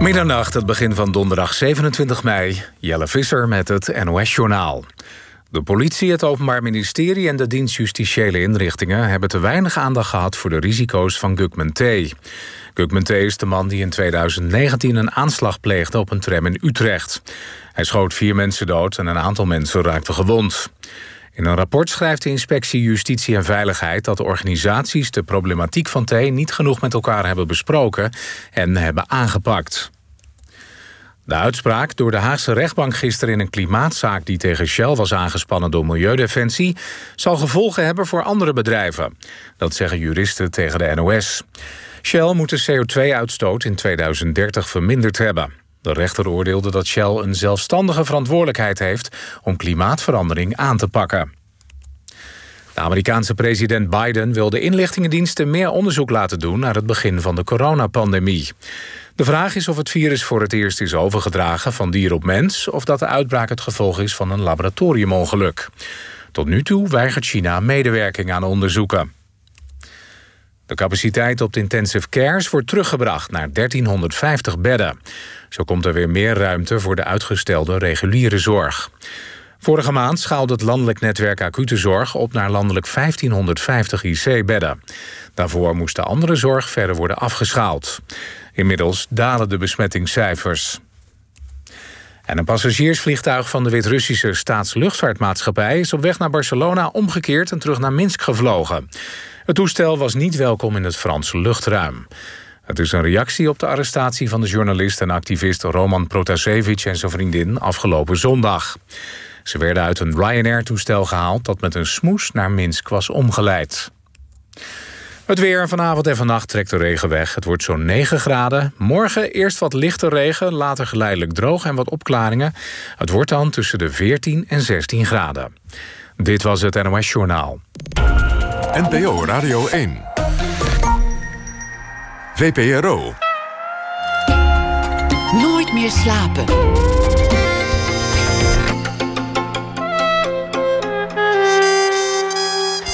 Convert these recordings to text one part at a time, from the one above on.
Middernacht, het begin van donderdag 27 mei. Jelle Visser met het NOS-journaal. De politie, het Openbaar Ministerie en de dienst Justitiële Inrichtingen... hebben te weinig aandacht gehad voor de risico's van Gugman T. Gugman T is de man die in 2019 een aanslag pleegde op een tram in Utrecht. Hij schoot vier mensen dood en een aantal mensen raakten gewond. In een rapport schrijft de inspectie Justitie en Veiligheid dat de organisaties de problematiek van T niet genoeg met elkaar hebben besproken en hebben aangepakt. De uitspraak door de Haagse rechtbank gisteren in een klimaatzaak die tegen Shell was aangespannen door Milieudefensie zal gevolgen hebben voor andere bedrijven. Dat zeggen juristen tegen de NOS. Shell moet de CO2-uitstoot in 2030 verminderd hebben. De rechter oordeelde dat Shell een zelfstandige verantwoordelijkheid heeft om klimaatverandering aan te pakken. De Amerikaanse president Biden wil de inlichtingendiensten meer onderzoek laten doen naar het begin van de coronapandemie. De vraag is of het virus voor het eerst is overgedragen van dier op mens of dat de uitbraak het gevolg is van een laboratoriumongeluk. Tot nu toe weigert China medewerking aan onderzoeken. De capaciteit op de intensive cares wordt teruggebracht naar 1350 bedden. Zo komt er weer meer ruimte voor de uitgestelde reguliere zorg. Vorige maand schaalde het landelijk netwerk acute zorg op naar landelijk 1550 IC-bedden. Daarvoor moest de andere zorg verder worden afgeschaald. Inmiddels dalen de besmettingscijfers. En een passagiersvliegtuig van de Wit-Russische staatsluchtvaartmaatschappij is op weg naar Barcelona omgekeerd en terug naar Minsk gevlogen. Het toestel was niet welkom in het Franse luchtruim. Het is een reactie op de arrestatie van de journalist en activist Roman Protasevich en zijn vriendin afgelopen zondag. Ze werden uit een Ryanair-toestel gehaald dat met een smoes naar Minsk was omgeleid. Het weer vanavond en vannacht trekt de regen weg. Het wordt zo'n 9 graden. Morgen eerst wat lichte regen, later geleidelijk droog en wat opklaringen. Het wordt dan tussen de 14 en 16 graden. Dit was het NOS Journaal. NPO Radio 1. VPRO. Nooit meer slapen.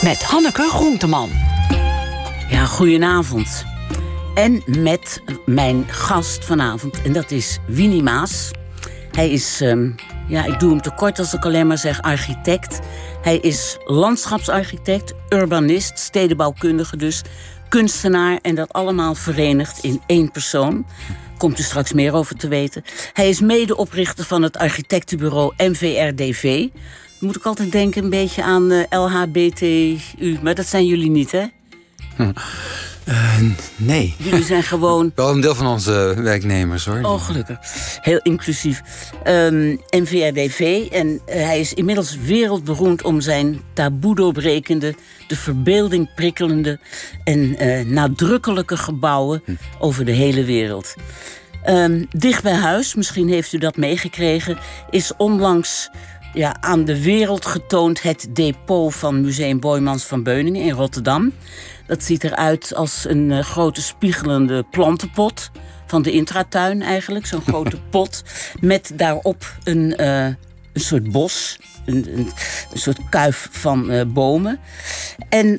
Met Hanneke Groenteman. Ja, goedenavond. En met mijn gast vanavond, en dat is Winnie Maas. Hij is, um, ja, ik doe hem tekort als ik alleen maar zeg architect. Hij is landschapsarchitect, urbanist, stedenbouwkundige dus, kunstenaar en dat allemaal verenigd in één persoon. Komt er straks meer over te weten. Hij is medeoprichter van het architectenbureau MVRDV. Moet ik altijd denken een beetje aan eh, LHBTU, maar dat zijn jullie niet, hè? Uh, nee. Jullie zijn gewoon. Wel een deel van onze werknemers hoor. Oh, gelukkig. Heel inclusief. Um, ehm, NVRDV. En uh, hij is inmiddels wereldberoemd om zijn taboe doorbrekende, de verbeelding prikkelende en uh, nadrukkelijke gebouwen hm. over de hele wereld. Um, dicht bij huis, misschien heeft u dat meegekregen, is onlangs ja, aan de wereld getoond het depot van Museum Boymans van Beuningen in Rotterdam. Dat ziet eruit als een uh, grote spiegelende plantenpot. Van de intratuin eigenlijk, zo'n grote pot. Met daarop een, uh, een soort bos. Een, een, een, soort kuif van uh, bomen. En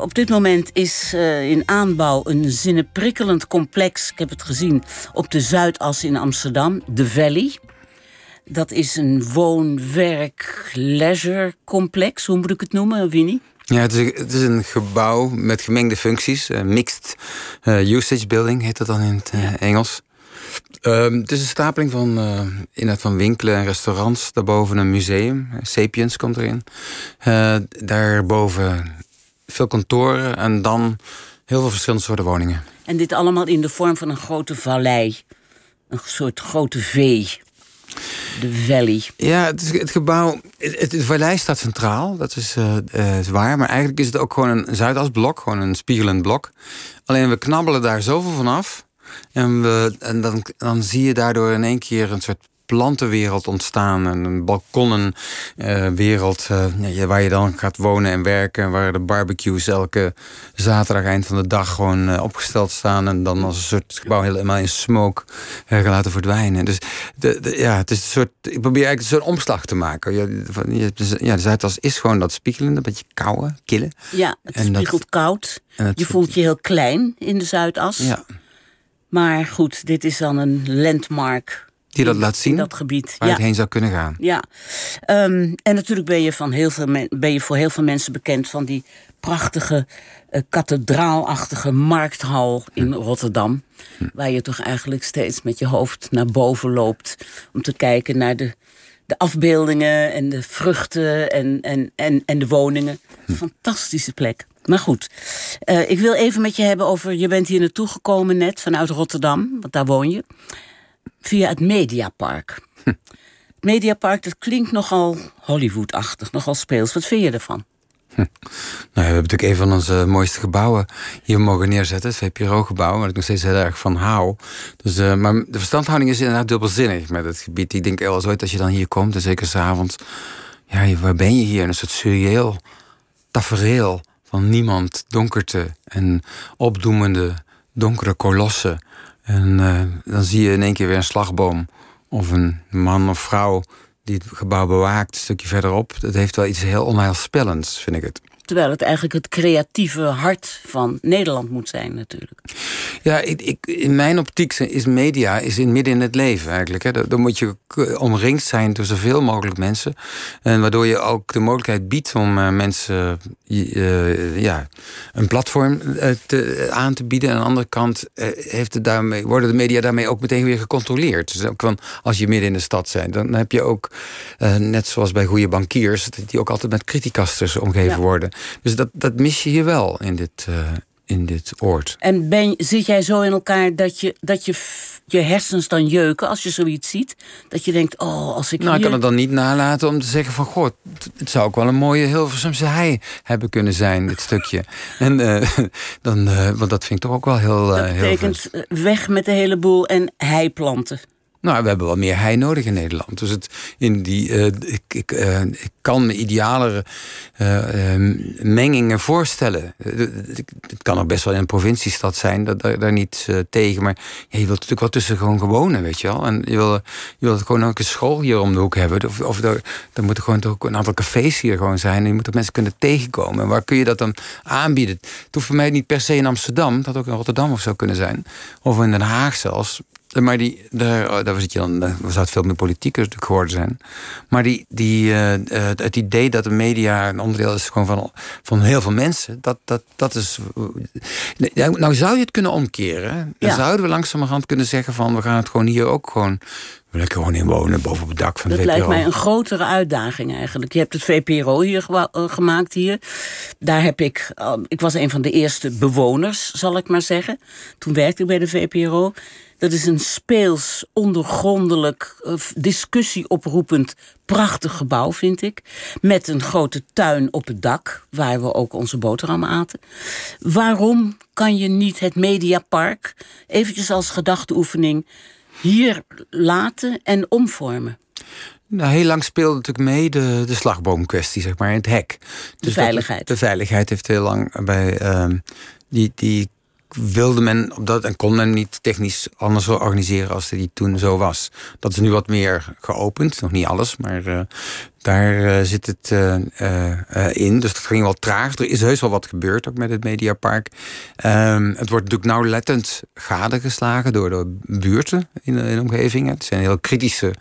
op dit moment is in aanbouw een zinnenprikkelend complex. Ik heb het gezien op de Zuidas in Amsterdam, de Valley. Dat is een woon-werk-leisure complex. Hoe moet ik het noemen, Winnie? Ja, het is, het is een gebouw met gemengde functies. Uh, mixed uh, usage building heet dat dan in het uh, Engels. Ehm, het is een stapeling van, inderdaad van winkelen en restaurants. Daarboven een museum. Sapiens komt erin. daarboven veel kantoren en dan heel veel verschillende soorten woningen. En dit allemaal in de vorm van een grote vallei. Een soort grote V de Valley. Ja, het, is, het gebouw. Het, het, Vallei staat centraal, dat is, uh, is, waar. Maar eigenlijk is het ook gewoon een Zuidasblok, gewoon een spiegelend blok. Alleen we knabbelen daar zoveel van af. En, we, en dan, dan zie je daardoor in één keer een soort plantenwereld ontstaan. Een balkonnenwereld uh, uh, waar je dan gaat wonen en werken. Waar de barbecues elke zaterdag eind van de dag gewoon uh, opgesteld staan. En dan als een soort gebouw helemaal in smoke gaan laten verdwijnen. Dus de, de, ja, het is een soort. Ik probeer eigenlijk een soort omslag te maken. Ja, ja, de Zuidas is gewoon dat spiegelende, een beetje koude, kille. Ja, het en spiegelt koud. je voelt je heel klein in de Zuidas. Ja. Maar goed, dit is dan een landmark. Die dat laat zien? Dat gebied. Waar ja. het heen zou kunnen gaan. Ja. Um, en natuurlijk ben je, van heel veel ben je voor heel veel mensen bekend van die prachtige uh, kathedraalachtige markthal in Rotterdam. Hm. Waar je toch eigenlijk steeds met je hoofd naar boven loopt om te kijken naar de, de afbeeldingen en de vruchten en, en, en, en de woningen. Hm. Fantastische plek. Maar goed, uh, ik wil even met je hebben over. Je bent hier naartoe gekomen net vanuit Rotterdam, want daar woon je. Via het Mediapark. Hm. Het Mediapark, dat klinkt nogal Hollywood-achtig, nogal speels. Wat vind je ervan? Hm. Nou, we hebben natuurlijk een van onze mooiste gebouwen hier mogen neerzetten. Het VPRO-gebouw, waar ik nog steeds heel erg van hou. Dus, uh, maar de verstandhouding is inderdaad dubbelzinnig met het gebied. Ik denk wel eens ooit als je dan hier komt, en zeker s'avonds... Ja, waar ben je hier? Een soort surreëel tafereel van niemand, donkerte en opdoemende donkere kolossen. En uh, dan zie je in één keer weer een slagboom of een man of vrouw die het gebouw bewaakt, een stukje verderop. Dat heeft wel iets heel onheilspellends, vind ik het. Terwijl het eigenlijk het creatieve hart van Nederland moet zijn, natuurlijk. Ja, ik, ik, in mijn optiek is media is in midden in het leven eigenlijk. Hè. Dan moet je omringd zijn door zoveel mogelijk mensen. En waardoor je ook de mogelijkheid biedt om uh, mensen uh, ja, een platform uh, te, aan te bieden. En aan de andere kant heeft het daarmee, worden de media daarmee ook meteen weer gecontroleerd. Dus ook van, als je midden in de stad bent, dan heb je ook, net zoals bij goede bankiers, die ook altijd met criticasters omgeven ja. worden. Dus dat, dat mis je hier wel in dit, uh, in dit oord. En ben, zit jij zo in elkaar dat je, dat je je hersens dan jeuken als je zoiets ziet? Dat je denkt, oh, als ik Nou, hier... ik kan het dan niet nalaten om te zeggen van... goh, het zou ook wel een mooie Hilversumse hei hebben kunnen zijn, dit stukje. En uh, dan, uh, want dat vind ik toch ook wel heel... dat betekent heel weg met de hele boel en heiplanten. Nou, we hebben wel meer hei nodig in Nederland. Dus het, in die, uh, ik, ik, uh, ik kan me idealere uh, mengingen voorstellen. Het kan ook best wel in een provinciestad zijn, dat, daar, niet tegen. Maar je wilt natuurlijk wel tussen gewoon gewonen, weet je wel. En je wil, je wilt gewoon ook een school hier om de hoek hebben. Of, of er, er moeten gewoon ook een aantal cafés hier gewoon zijn. En je moet ook mensen kunnen tegenkomen. En waar kun je dat dan aanbieden? Het voor mij niet per se in Amsterdam. Dat ook in Rotterdam of zou kunnen zijn. Of in Den Haag zelfs. Maar die, daar, daar zit je dan, daar zou het veel meer politieker natuurlijk geworden zijn. Maar die, die, uh, het idee dat de media een onderdeel is gewoon van, van heel veel mensen, dat, dat, dat is. Nou, zou je het kunnen omkeren. Dan Ja. zouden we langzamerhand kunnen zeggen van we gaan het gewoon hier ook gewoon. Lekker gewoon in wonen, boven op het dak van de Dat VPRO. lijkt mij een grotere uitdaging eigenlijk. Je hebt het VPRO hier eh, gemaakt hier. Daar heb ik, uh, ik was een van de eerste bewoners, zal ik maar zeggen. Toen werkte ik bij de VPRO. Dat is een speels, ondergrondelijk, uh, discussieoproepend, prachtig gebouw, vind ik. Met een grote tuin op het dak, waar we ook onze boterhammen aten. Waarom kan je niet het Mediapark, eventjes als gedachteoefening, hier laten en omvormen? Nou, heel lang speelde natuurlijk mee de, de slagboomkwestie, zeg maar, in het hek. Dus dat- veiligheid. de veiligheid heeft heel lang bij. ehm, die, die wilde men op dat en kon men niet technisch anders organiseren als die toen zo was. Dat is nu wat meer geopend, nog niet alles, maar eh, daar eh, zit het eh, eh, in. Dus dat ging wel traag. Er is heus wel wat gebeurd ook met het Mediapark. Ehm, het wordt natuurlijk nauwlettend gadegeslagen door de buurten in de, in omgeving. Het zijn heel kritische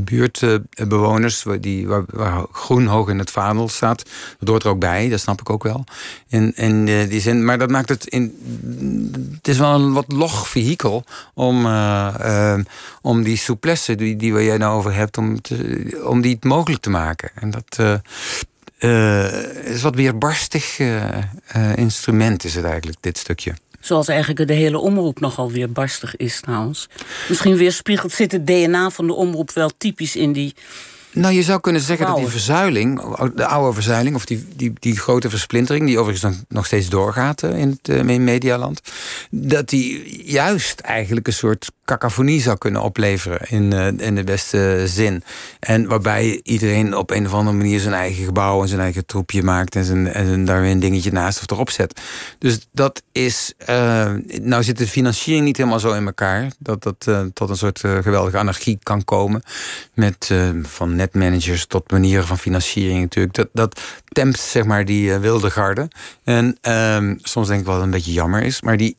buurtbewoners die, waar, waar groen hoog in het vaandel staat. Dat hoort er ook bij, dat snap ik ook wel. Eh, die zin, maar dat maakt het in. Het is wel een wat log vehikel om, om die souplesse die, die waar jij nou over hebt, om, om die het mogelijk te maken. En dat. eh, eh, is wat weerbarstig eh, instrument, is het eigenlijk, dit stukje. Zoals eigenlijk de hele omroep nogal weer barstig is trouwens. Misschien weerspiegelt zit het DNA van de omroep wel typisch in die... Nou, je zou kunnen zeggen dat die verzuiling, de oude verzuiling, of die, die, die grote versplintering, die overigens nog, nog steeds doorgaat in het in medialand, dat die juist eigenlijk een soort cacophonie zou kunnen opleveren in, eh, in de beste zin. En waarbij iedereen op een of andere manier zijn eigen gebouw en zijn eigen troepje maakt en, zijn, en daar weer een dingetje naast of erop zet. Dus dat is. eh, nou zit de financiering niet helemaal zo in elkaar. Dat dat eh, tot een soort geweldige anarchie kan komen. Met van netmanagers tot manieren van financiering natuurlijk. Dat, dat tempt zeg maar die wilde garde. En ehm, soms denk ik wel dat het een beetje jammer is. Maar die.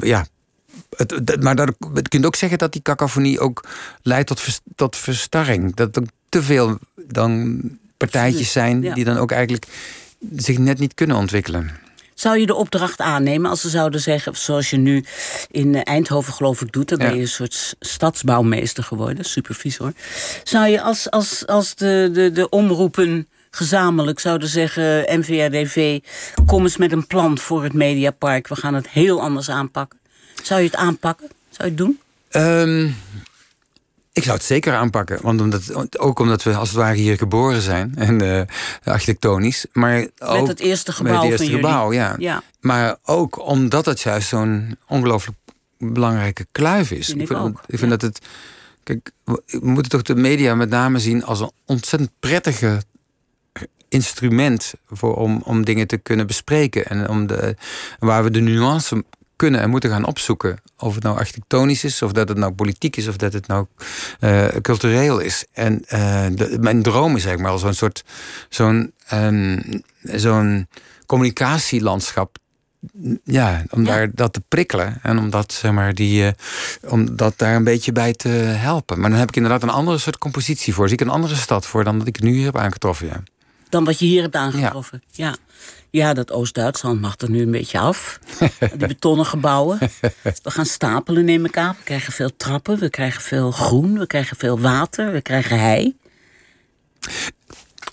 ja, het, maar dat, je kunt ook zeggen dat die cacophonie ook leidt tot, vers- tot verstarring. Dat er te veel dan partijtjes zijn Ja. die dan ook eigenlijk zich net niet kunnen ontwikkelen. Zou je de opdracht aannemen als ze zouden zeggen, zoals je nu in eh, Eindhoven geloof ik doet, dan Ja. ben je een soort stadsbouwmeester geworden, supervisor. Zou je als, als, als de, de, de omroepen gezamenlijk zouden zeggen, NVRDV, kom eens met een plan voor het Mediapark, we gaan het heel anders aanpakken. Zou je het aanpakken? Zou je het doen? Ehm, ik zou het zeker aanpakken. Want omdat, ook omdat we als het ware hier geboren zijn. En eh, architectonisch. Maar ook het eerste met gebouw het eerste gebouw, ja. Ja. Maar ook omdat het juist zo'n ongelooflijk belangrijke kluif is. Vind ik vind, ook, ik vind ja. dat het. Kijk, we we moeten toch de media met name zien als een ontzettend prettige instrument voor, om, om dingen te kunnen bespreken. En om de, waar we de nuance kunnen en moeten gaan opzoeken. Of het nou architectonisch is, of dat het nou politiek is, of dat het nou eh, cultureel is. En eh, de- mijn droom is eigenlijk maar zo'n soort zo'n ehm, zo'n communicatielandschap. Ja, om Ja. daar dat te prikkelen en om dat, zeg maar, die, eh, om dat daar een beetje bij te helpen. Maar dan heb ik inderdaad een andere soort compositie voor. Zie ik een andere stad voor dan dat ik nu hier heb aangetroffen. Ja. Dan wat je hier hebt aangetroffen. Ja. ja. dat Oost-Duitsland mag er nu een beetje af. Die betonnen gebouwen. We gaan stapelen in elkaar. We krijgen veel trappen. We krijgen veel groen. We krijgen veel water. We krijgen hei.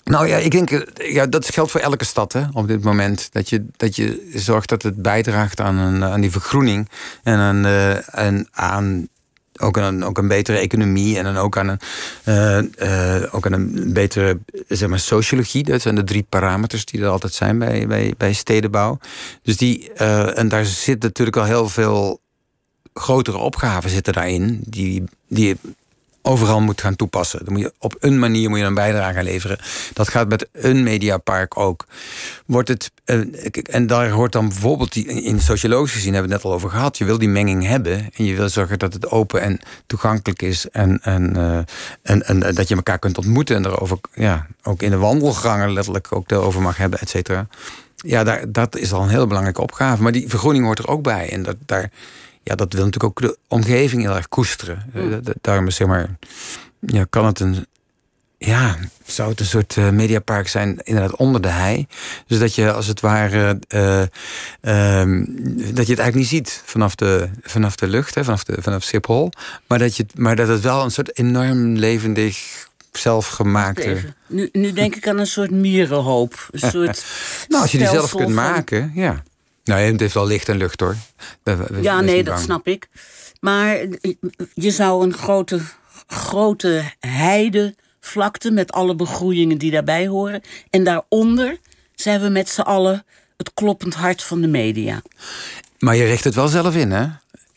Nou ja, ik denk, eh, ja, dat geldt voor elke stad hè, op dit moment. Dat je, dat je zorgt dat het bijdraagt aan, een, aan die vergroening. En aan, eh, en aan ook een, ook een betere economie. En dan ook aan een, eh, eh, ook aan een betere zeg maar, sociologie. Dat zijn de drie parameters die er altijd zijn bij, bij, bij stedenbouw. Dus die, eh, en daar zit natuurlijk al heel veel grotere opgaven zitten daarin. Die, die overal moet gaan toepassen. Dan moet je, op een manier moet je een bijdrage leveren. Dat gaat met een mediapark ook. Wordt het, eh, en daar hoort dan bijvoorbeeld, die, in sociologisch gezien hebben we het net al over gehad. Je wil die menging hebben en je wil zorgen dat het open en toegankelijk is. En, en, eh, en, en, eh, dat je elkaar kunt ontmoeten en erover, ja, ook in de wandelgangen letterlijk ook erover mag hebben, et cetera. Ja, daar, dat is al een heel belangrijke opgave. Maar die vergroening hoort er ook bij. En dat, daar, ja, dat wil natuurlijk ook de omgeving heel erg koesteren. Eh, Daarom is zeg maar, ja, kan het een. Ja, zou het een soort eh, mediapark zijn, inderdaad onder de hei. Dus dat je als het ware. eh, ehm, dat je het eigenlijk niet ziet vanaf de, vanaf de lucht, hè, vanaf, de, vanaf Schiphol. Maar dat, je, het- maar dat het wel een soort enorm levendig, zelfgemaakte. Nu, nu denk ik aan een soort mierenhoop. Een soort Nou, als je die zelf kunt van- maken, ja. Nou, het heeft wel licht en lucht hoor. We- we- wees Ja, nee, dat snap ik. Maar je zou een grote, grote heidevlakte met alle begroeiingen die daarbij horen. En daaronder zijn we met z'n allen het kloppend hart van de media. Maar je richt het wel zelf in, hè?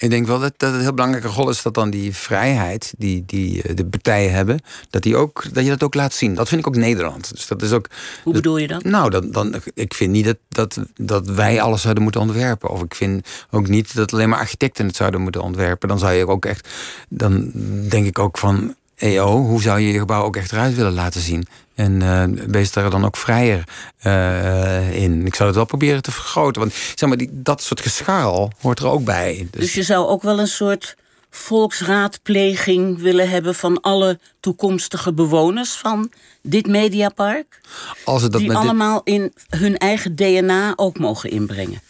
Ik denk wel dat, dat het een heel belangrijke rol is dat dan die vrijheid die, die eh, de partijen hebben, dat, die ook, dat je dat ook laat zien. Dat vind ik ook Nederland. Dus dat is ook. Hoe bedoel je dat? Nou, dan, dan, ik vind niet dat, dat, dat wij alles zouden moeten ontwerpen. Of ik vind ook niet dat alleen maar architecten het zouden moeten ontwerpen. Dan zou je ook echt. Dan denk ik ook van. EO, hoe zou je je gebouw ook echt eruit willen laten zien? En eh wees daar dan ook vrijer eh, in. Ik zou het wel proberen te vergroten. Want zeg maar, die, dat soort gescharrel hoort er ook bij. Dus, Dus je zou ook wel een soort volksraadpleging willen hebben van alle toekomstige bewoners van dit mediapark. als het dat die dit- allemaal in hun eigen DNA ook mogen inbrengen.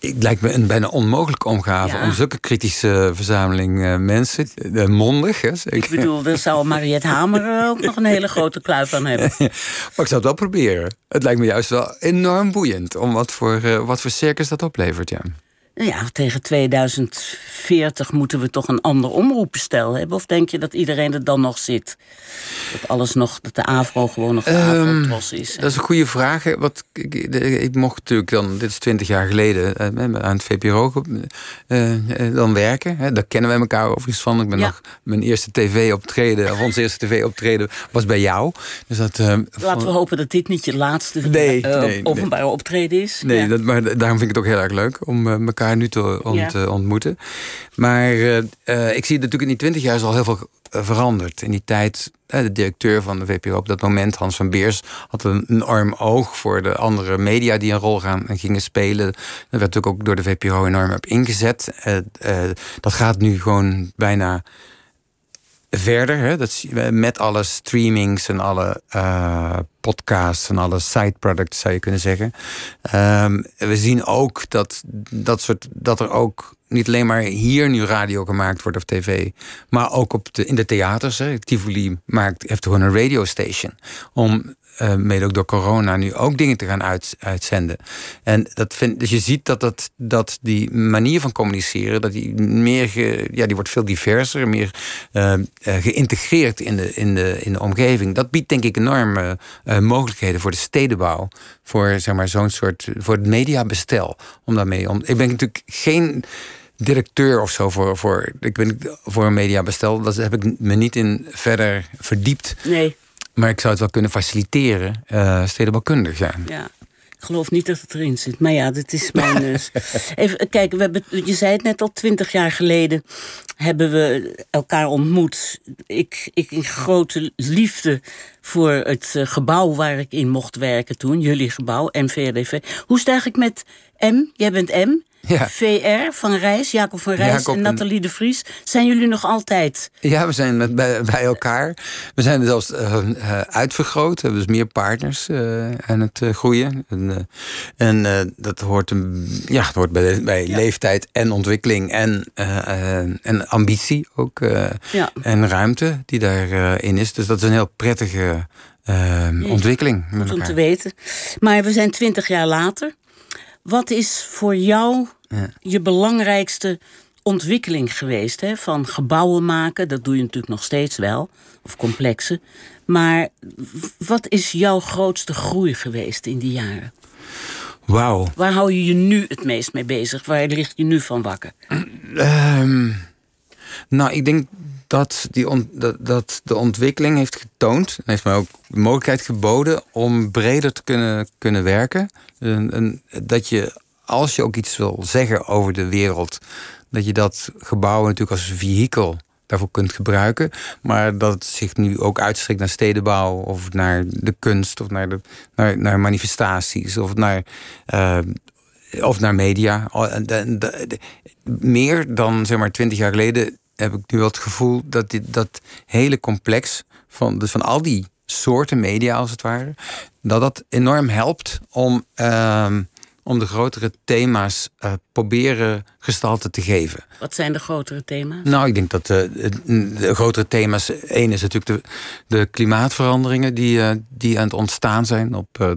Het lijkt me een bijna onmogelijke omgave Ja. om zulke kritische verzameling eh, mensen, eh, mondig, hè, zeker. Ik bedoel, daar zou Mariette Hamer er ook nog een hele grote kluif aan hebben. Maar ik zou het wel proberen. Het lijkt me juist wel enorm boeiend om wat voor, eh, wat voor circus dat oplevert, ja. Ja, tegen 2040 moeten we toch een ander omroepbestel hebben? Of denk je dat iedereen er dan nog zit? Dat alles nog, dat de AVRO gewoon nog de Ehm, AVRO-tros is. Dat is een goede vraag. Wat, ik, ik- mocht natuurlijk dan, dit is twintig jaar geleden, eh, aan het VPRO eh, eh, dan werken. Hè. Daar kennen wij elkaar overigens van. Ik ben Ja. nog, mijn eerste tv-optreden, of onze eerste tv-optreden was bij jou. Dus dat, eh, Laten we hopen dat dit niet je laatste Nee, nee, openbare optreden is. Nee, Ja. dat, maar daarom vind ik het ook heel erg leuk om eh, elkaar nu te ont- Ja. eh, ontmoeten. Maar eh, eh, ik zie natuurlijk in die twintig jaar is al heel veel veranderd. In die tijd, de directeur van de VPRO op dat moment, Hans van Beers, had een enorm oog voor de andere media die een rol gaan, gingen spelen. Dat werd natuurlijk ook door de VPRO enorm op ingezet. dat gaat nu gewoon bijna verder. Hè? Dat, met alle streamings en alle uh, podcasts en alle side products zou je kunnen zeggen. Um, we zien ook dat, dat, soort, dat er ook niet alleen maar hier nu radio gemaakt wordt of tv, maar ook op de, in de theaters. Hè. Tivoli maakt, heeft gewoon een radio station om uh, mede ook door corona, nu ook dingen te gaan uit, uitzenden. En dat vind, dus je ziet dat, dat, dat die manier van communiceren, dat die meer ja, die wordt veel diverser, meer uh, geïntegreerd in de, in, de, in de omgeving. Dat biedt denk ik enorme mogelijkheden voor de stedenbouw, voor zeg maar zo'n soort, voor het mediabestel. Om daarmee om. Ik ben natuurlijk geen directeur of zo voor, voor, ik ben voor een mediabestel. Dat heb ik me niet in verder verdiept. Nee. Maar ik zou het wel kunnen faciliteren, uh, stedenbouwkundig zijn. Ja. Ik geloof niet dat het erin zit. Maar ja, dit is mijn. Uh, even kijken, we hebben, je zei het net al, twintig jaar geleden hebben we elkaar ontmoet. Ik, ik in grote liefde voor het uh, gebouw waar ik in mocht werken toen, jullie gebouw, MVRDV. Hoe is het eigenlijk met M? Jij bent M. Ja. VR van Rijs, Jacob van Rijs en Nathalie de Vries. Zijn jullie nog altijd? Ja, we zijn met, bij, bij elkaar. We zijn zelfs uh, uh, uitvergroot. We hebben dus meer partners uh, aan het groeien. En, en dat hoort, ja, het hoort bij, bij ja. leeftijd en ontwikkeling en, en ambitie ook. Ja. En ruimte die daarin is. Dus dat is een heel prettige ontwikkeling. Om te weten. Maar we zijn twintig jaar later. Wat is voor jou je belangrijkste ontwikkeling geweest? Hè? Van gebouwen maken, dat doe je natuurlijk nog steeds wel, of complexen. Maar wat is jouw grootste groei geweest in die jaren? Wauw. Waar hou je je nu het meest mee bezig? Waar ligt je nu van wakker? Um, nou, ik denk dat, die dat, de ontwikkeling heeft getoond... heeft mij ook de mogelijkheid geboden om breder te kunnen, kunnen werken. En, dat je, als je ook iets wil zeggen over de wereld... dat je dat gebouw natuurlijk als vehikel daarvoor kunt gebruiken. Maar dat het zich nu ook uitstrekt naar stedenbouw... of naar de kunst, of naar, de, naar, naar manifestaties... of naar... Uh, of naar media. Meer dan zeg maar twintig jaar geleden heb ik nu wel het gevoel dat dit, dat hele complex van, dus van al die soorten media als het ware, dat dat enorm helpt om, uh, om de grotere thema's uh, proberen gestalte te geven. Wat zijn de grotere thema's? Nou, ik denk dat de, de grotere thema's. één is natuurlijk de, de klimaatveranderingen die, uh, die aan het ontstaan zijn op uh,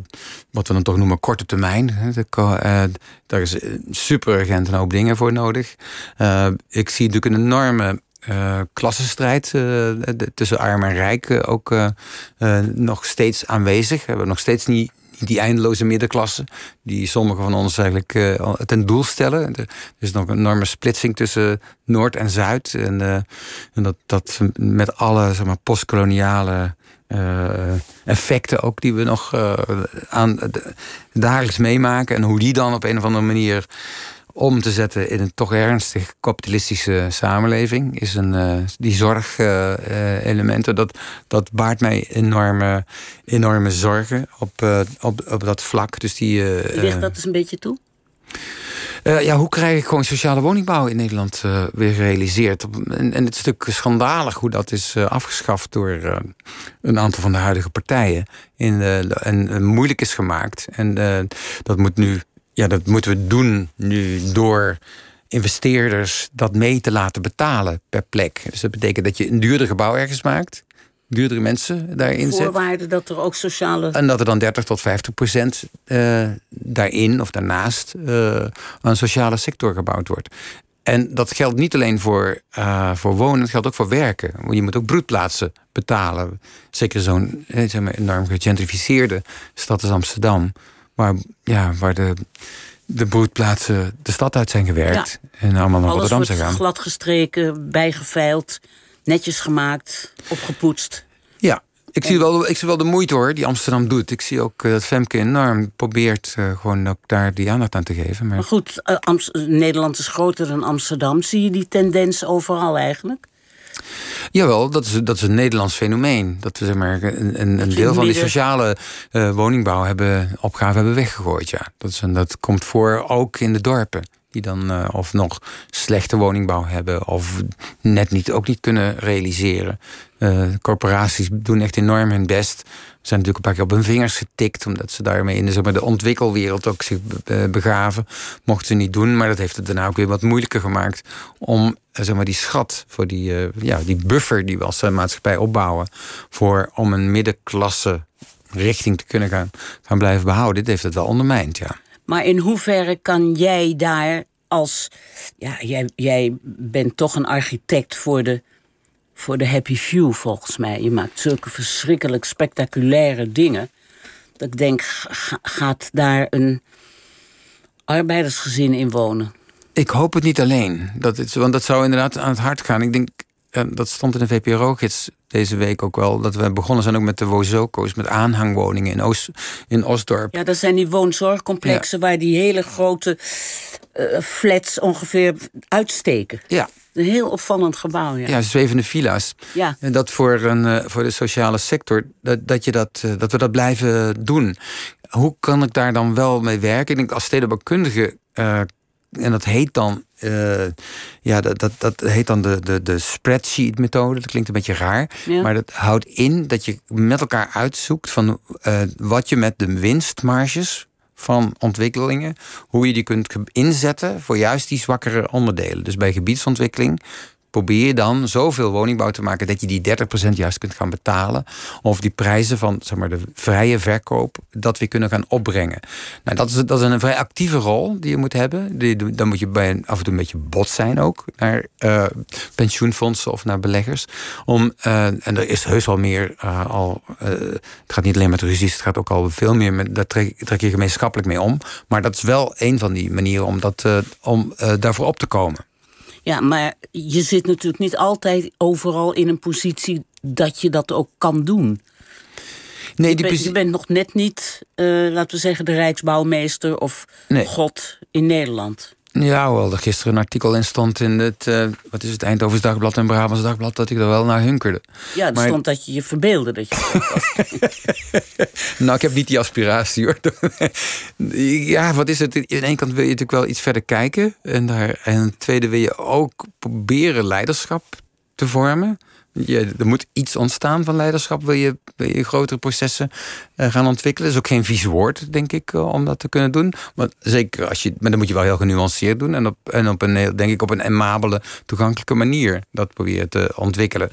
wat we dan toch noemen korte termijn. De, daar is super urgent een hoop dingen voor nodig. ik zie natuurlijk een enorme uh, klassenstrijd uh, tussen arm en rijk uh, ook nog steeds aanwezig. We hebben nog steeds niet die eindeloze middenklasse, die sommigen van ons eigenlijk uh, ten doel stellen. Er is nog een enorme splitsing tussen Noord en Zuid. En, uh, en dat, dat met alle zeg maar, postkoloniale uh, effecten ook die we nog aan dagelijks meemaken. En hoe die dan op een of andere manier om te zetten in een toch ernstig kapitalistische samenleving. Is een, uh, die zorgelementen, uh, dat, dat baart mij enorme, enorme zorgen op, uh, op, op dat vlak. Dus die, Ligt dat dus een beetje toe? ja, hoe krijg ik gewoon sociale woningbouw in Nederland weer gerealiseerd? En, en het is natuurlijk schandalig hoe dat is afgeschaft door een aantal van de huidige partijen. In, en moeilijk is gemaakt. En dat moet nu ja, dat moeten we doen nu door investeerders dat mee te laten betalen per plek. Dus dat betekent dat je een duurder gebouw ergens maakt. Duurdere mensen daarin zet. Voorwaarden dat er ook sociale... En dat er dan 30 tot 50 procent uh, daarin of daarnaast uh, een sociale sector gebouwd wordt. En dat geldt niet alleen voor, uh, voor wonen, het geldt ook voor werken. Je moet ook broedplaatsen betalen. Zeker zo'n zeg maar, enorm gegentrificeerde stad als Amsterdam waar, ja, waar de, de broedplaatsen de stad uit zijn gewerkt. En allemaal naar Rotterdam zijn gegaan. glad gestreken, bijgeveild, netjes gemaakt, opgepoetst. Ja, ik zie, wel, ik zie wel de moeite hoor, die Amsterdam doet. Ik zie ook uh, dat Femke enorm probeert uh, gewoon ook daar die aandacht aan te geven. Maar, maar goed, uh, Nederland is groter dan Amsterdam. Zie je die tendens overal eigenlijk? Jawel, dat is, dat is een Nederlands fenomeen. Dat we zeg maar, een, een, een deel van die sociale uh, woningbouw hebben, opgave hebben weggegooid. Ja. Dat, is een, dat komt voor ook in de dorpen. Die dan uh, of nog slechte woningbouw hebben of net niet, ook niet kunnen realiseren. Uh, corporaties doen echt enorm hun best zijn natuurlijk een paar keer op hun vingers getikt, omdat ze daarmee in de, de ontwikkelwereld ook zich begaven. Mochten ze niet doen, maar dat heeft het daarna ook weer wat moeilijker gemaakt om eh, zeg maar, die schat, voor die, ja, die buffer die we als maatschappij opbouwen, voor, om een middenklasse richting te kunnen gaan, gaan blijven behouden. Dit heeft het wel ondermijnd, ja. Maar in hoeverre kan jij daar als. Ja, jij, jij bent toch een architect voor de voor de happy few, volgens mij. Je maakt zulke verschrikkelijk spectaculaire dingen. Dat ik denk, gaat daar een arbeidersgezin in wonen? Ik hoop het niet alleen. Dat het, want dat zou inderdaad aan het hart gaan. Ik denk, dat stond in de VPRO-gids deze week ook wel. Dat we begonnen zijn ook met de Wozoko's, met aanhangwoningen in, Oost, in Osdorp. Ja, dat zijn die woonzorgcomplexen waar die hele grote uh, flats ongeveer uitsteken. Ja, een heel opvallend gebouw, ja. Ja, zwevende villa's. Ja. En dat voor, een, eh, voor de sociale sector, dat, dat, je dat, eh, dat we dat blijven doen. Hoe kan ik daar dan wel mee werken? Ik denk als stedenbouwkundige, en dat heet dan, ja, dat, dat, dat heet dan de, de, de spreadsheet-methode. Dat klinkt een beetje raar. Maar dat houdt in dat je met elkaar uitzoekt van wat je met de winstmarges van ontwikkelingen, hoe je die kunt inzetten voor juist die zwakkere onderdelen. Dus bij gebiedsontwikkeling probeer je dan zoveel woningbouw te maken dat je die 30% juist kunt gaan betalen. Of die prijzen van zeg maar, de vrije verkoop, dat we kunnen gaan opbrengen. Nou, dat, is, dat is een vrij actieve rol die je moet hebben. Die, dan moet je bij af en toe een beetje bot zijn ook naar uh, pensioenfondsen of naar beleggers. Om, uh, en er is heus wel meer uh, al. het gaat niet alleen met ruzies, het gaat ook al veel meer met. Daar trek, trek je gemeenschappelijk mee om. Maar dat is wel een van die manieren om, dat, om daarvoor op te komen. Ja, maar je zit natuurlijk niet altijd overal in een positie dat je dat ook kan doen. Nee, die je, bent, je bent nog net niet, uh, laten we zeggen, de Rijksbouwmeester of God in Nederland. Ja, wel, er gisteren een artikel in stond in het, uh, wat is het, Eindhovens Dagblad en Brabants Dagblad, dat ik er wel naar hunkerde. Ja, er stond dat je je verbeelde dat je was. nou, ik heb niet die aspiratie hoor. ja, wat is het? In één kant wil je natuurlijk wel iets verder kijken. En, daar, en tweede wil je ook proberen leiderschap te vormen. Je, er moet iets ontstaan van leiderschap. Wil je, je grotere processen uh, gaan ontwikkelen? Dat is ook geen vies woord, denk ik, uh, om dat te kunnen doen. Maar zeker als je, maar dan moet je wel heel genuanceerd doen. En op, en op een, denk ik, op een amabele, toegankelijke manier dat proberen te ontwikkelen.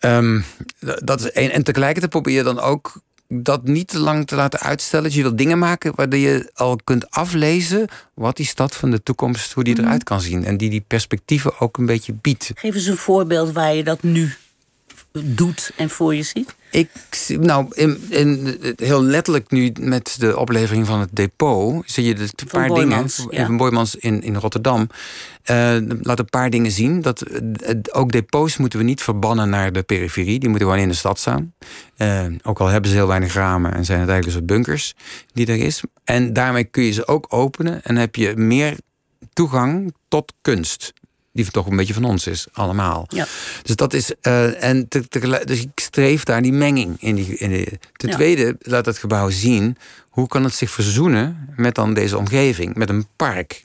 Um, dat is één. En tegelijkertijd probeer je dan ook dat niet te lang te laten uitstellen. Dus je wil dingen maken waar je al kunt aflezen wat die stad van de toekomst, hoe die mhm. eruit kan zien. En die die perspectieven ook een beetje biedt. Geef eens een voorbeeld waar je dat nu doet en voor je ziet. Ik, nou, in, in, heel letterlijk nu met de oplevering van het depot... zie je een paar Boymans, dingen... Ja. Van Boymans in, in Rotterdam. Uh, laat een paar dingen zien. Dat, uh, ook depots moeten we niet verbannen naar de periferie. Die moeten gewoon in de stad staan. Uh, ook al hebben ze heel weinig ramen... en zijn het eigenlijk dus bunkers die er is. En daarmee kun je ze ook openen... en heb je meer toegang tot kunst die toch een beetje van ons is, allemaal. Ja. Dus dat is. Uh, en te, te, dus ik streef daar die menging in. Die, in die. Ten tweede, laat het gebouw zien hoe kan het zich verzoenen met dan deze omgeving, met een park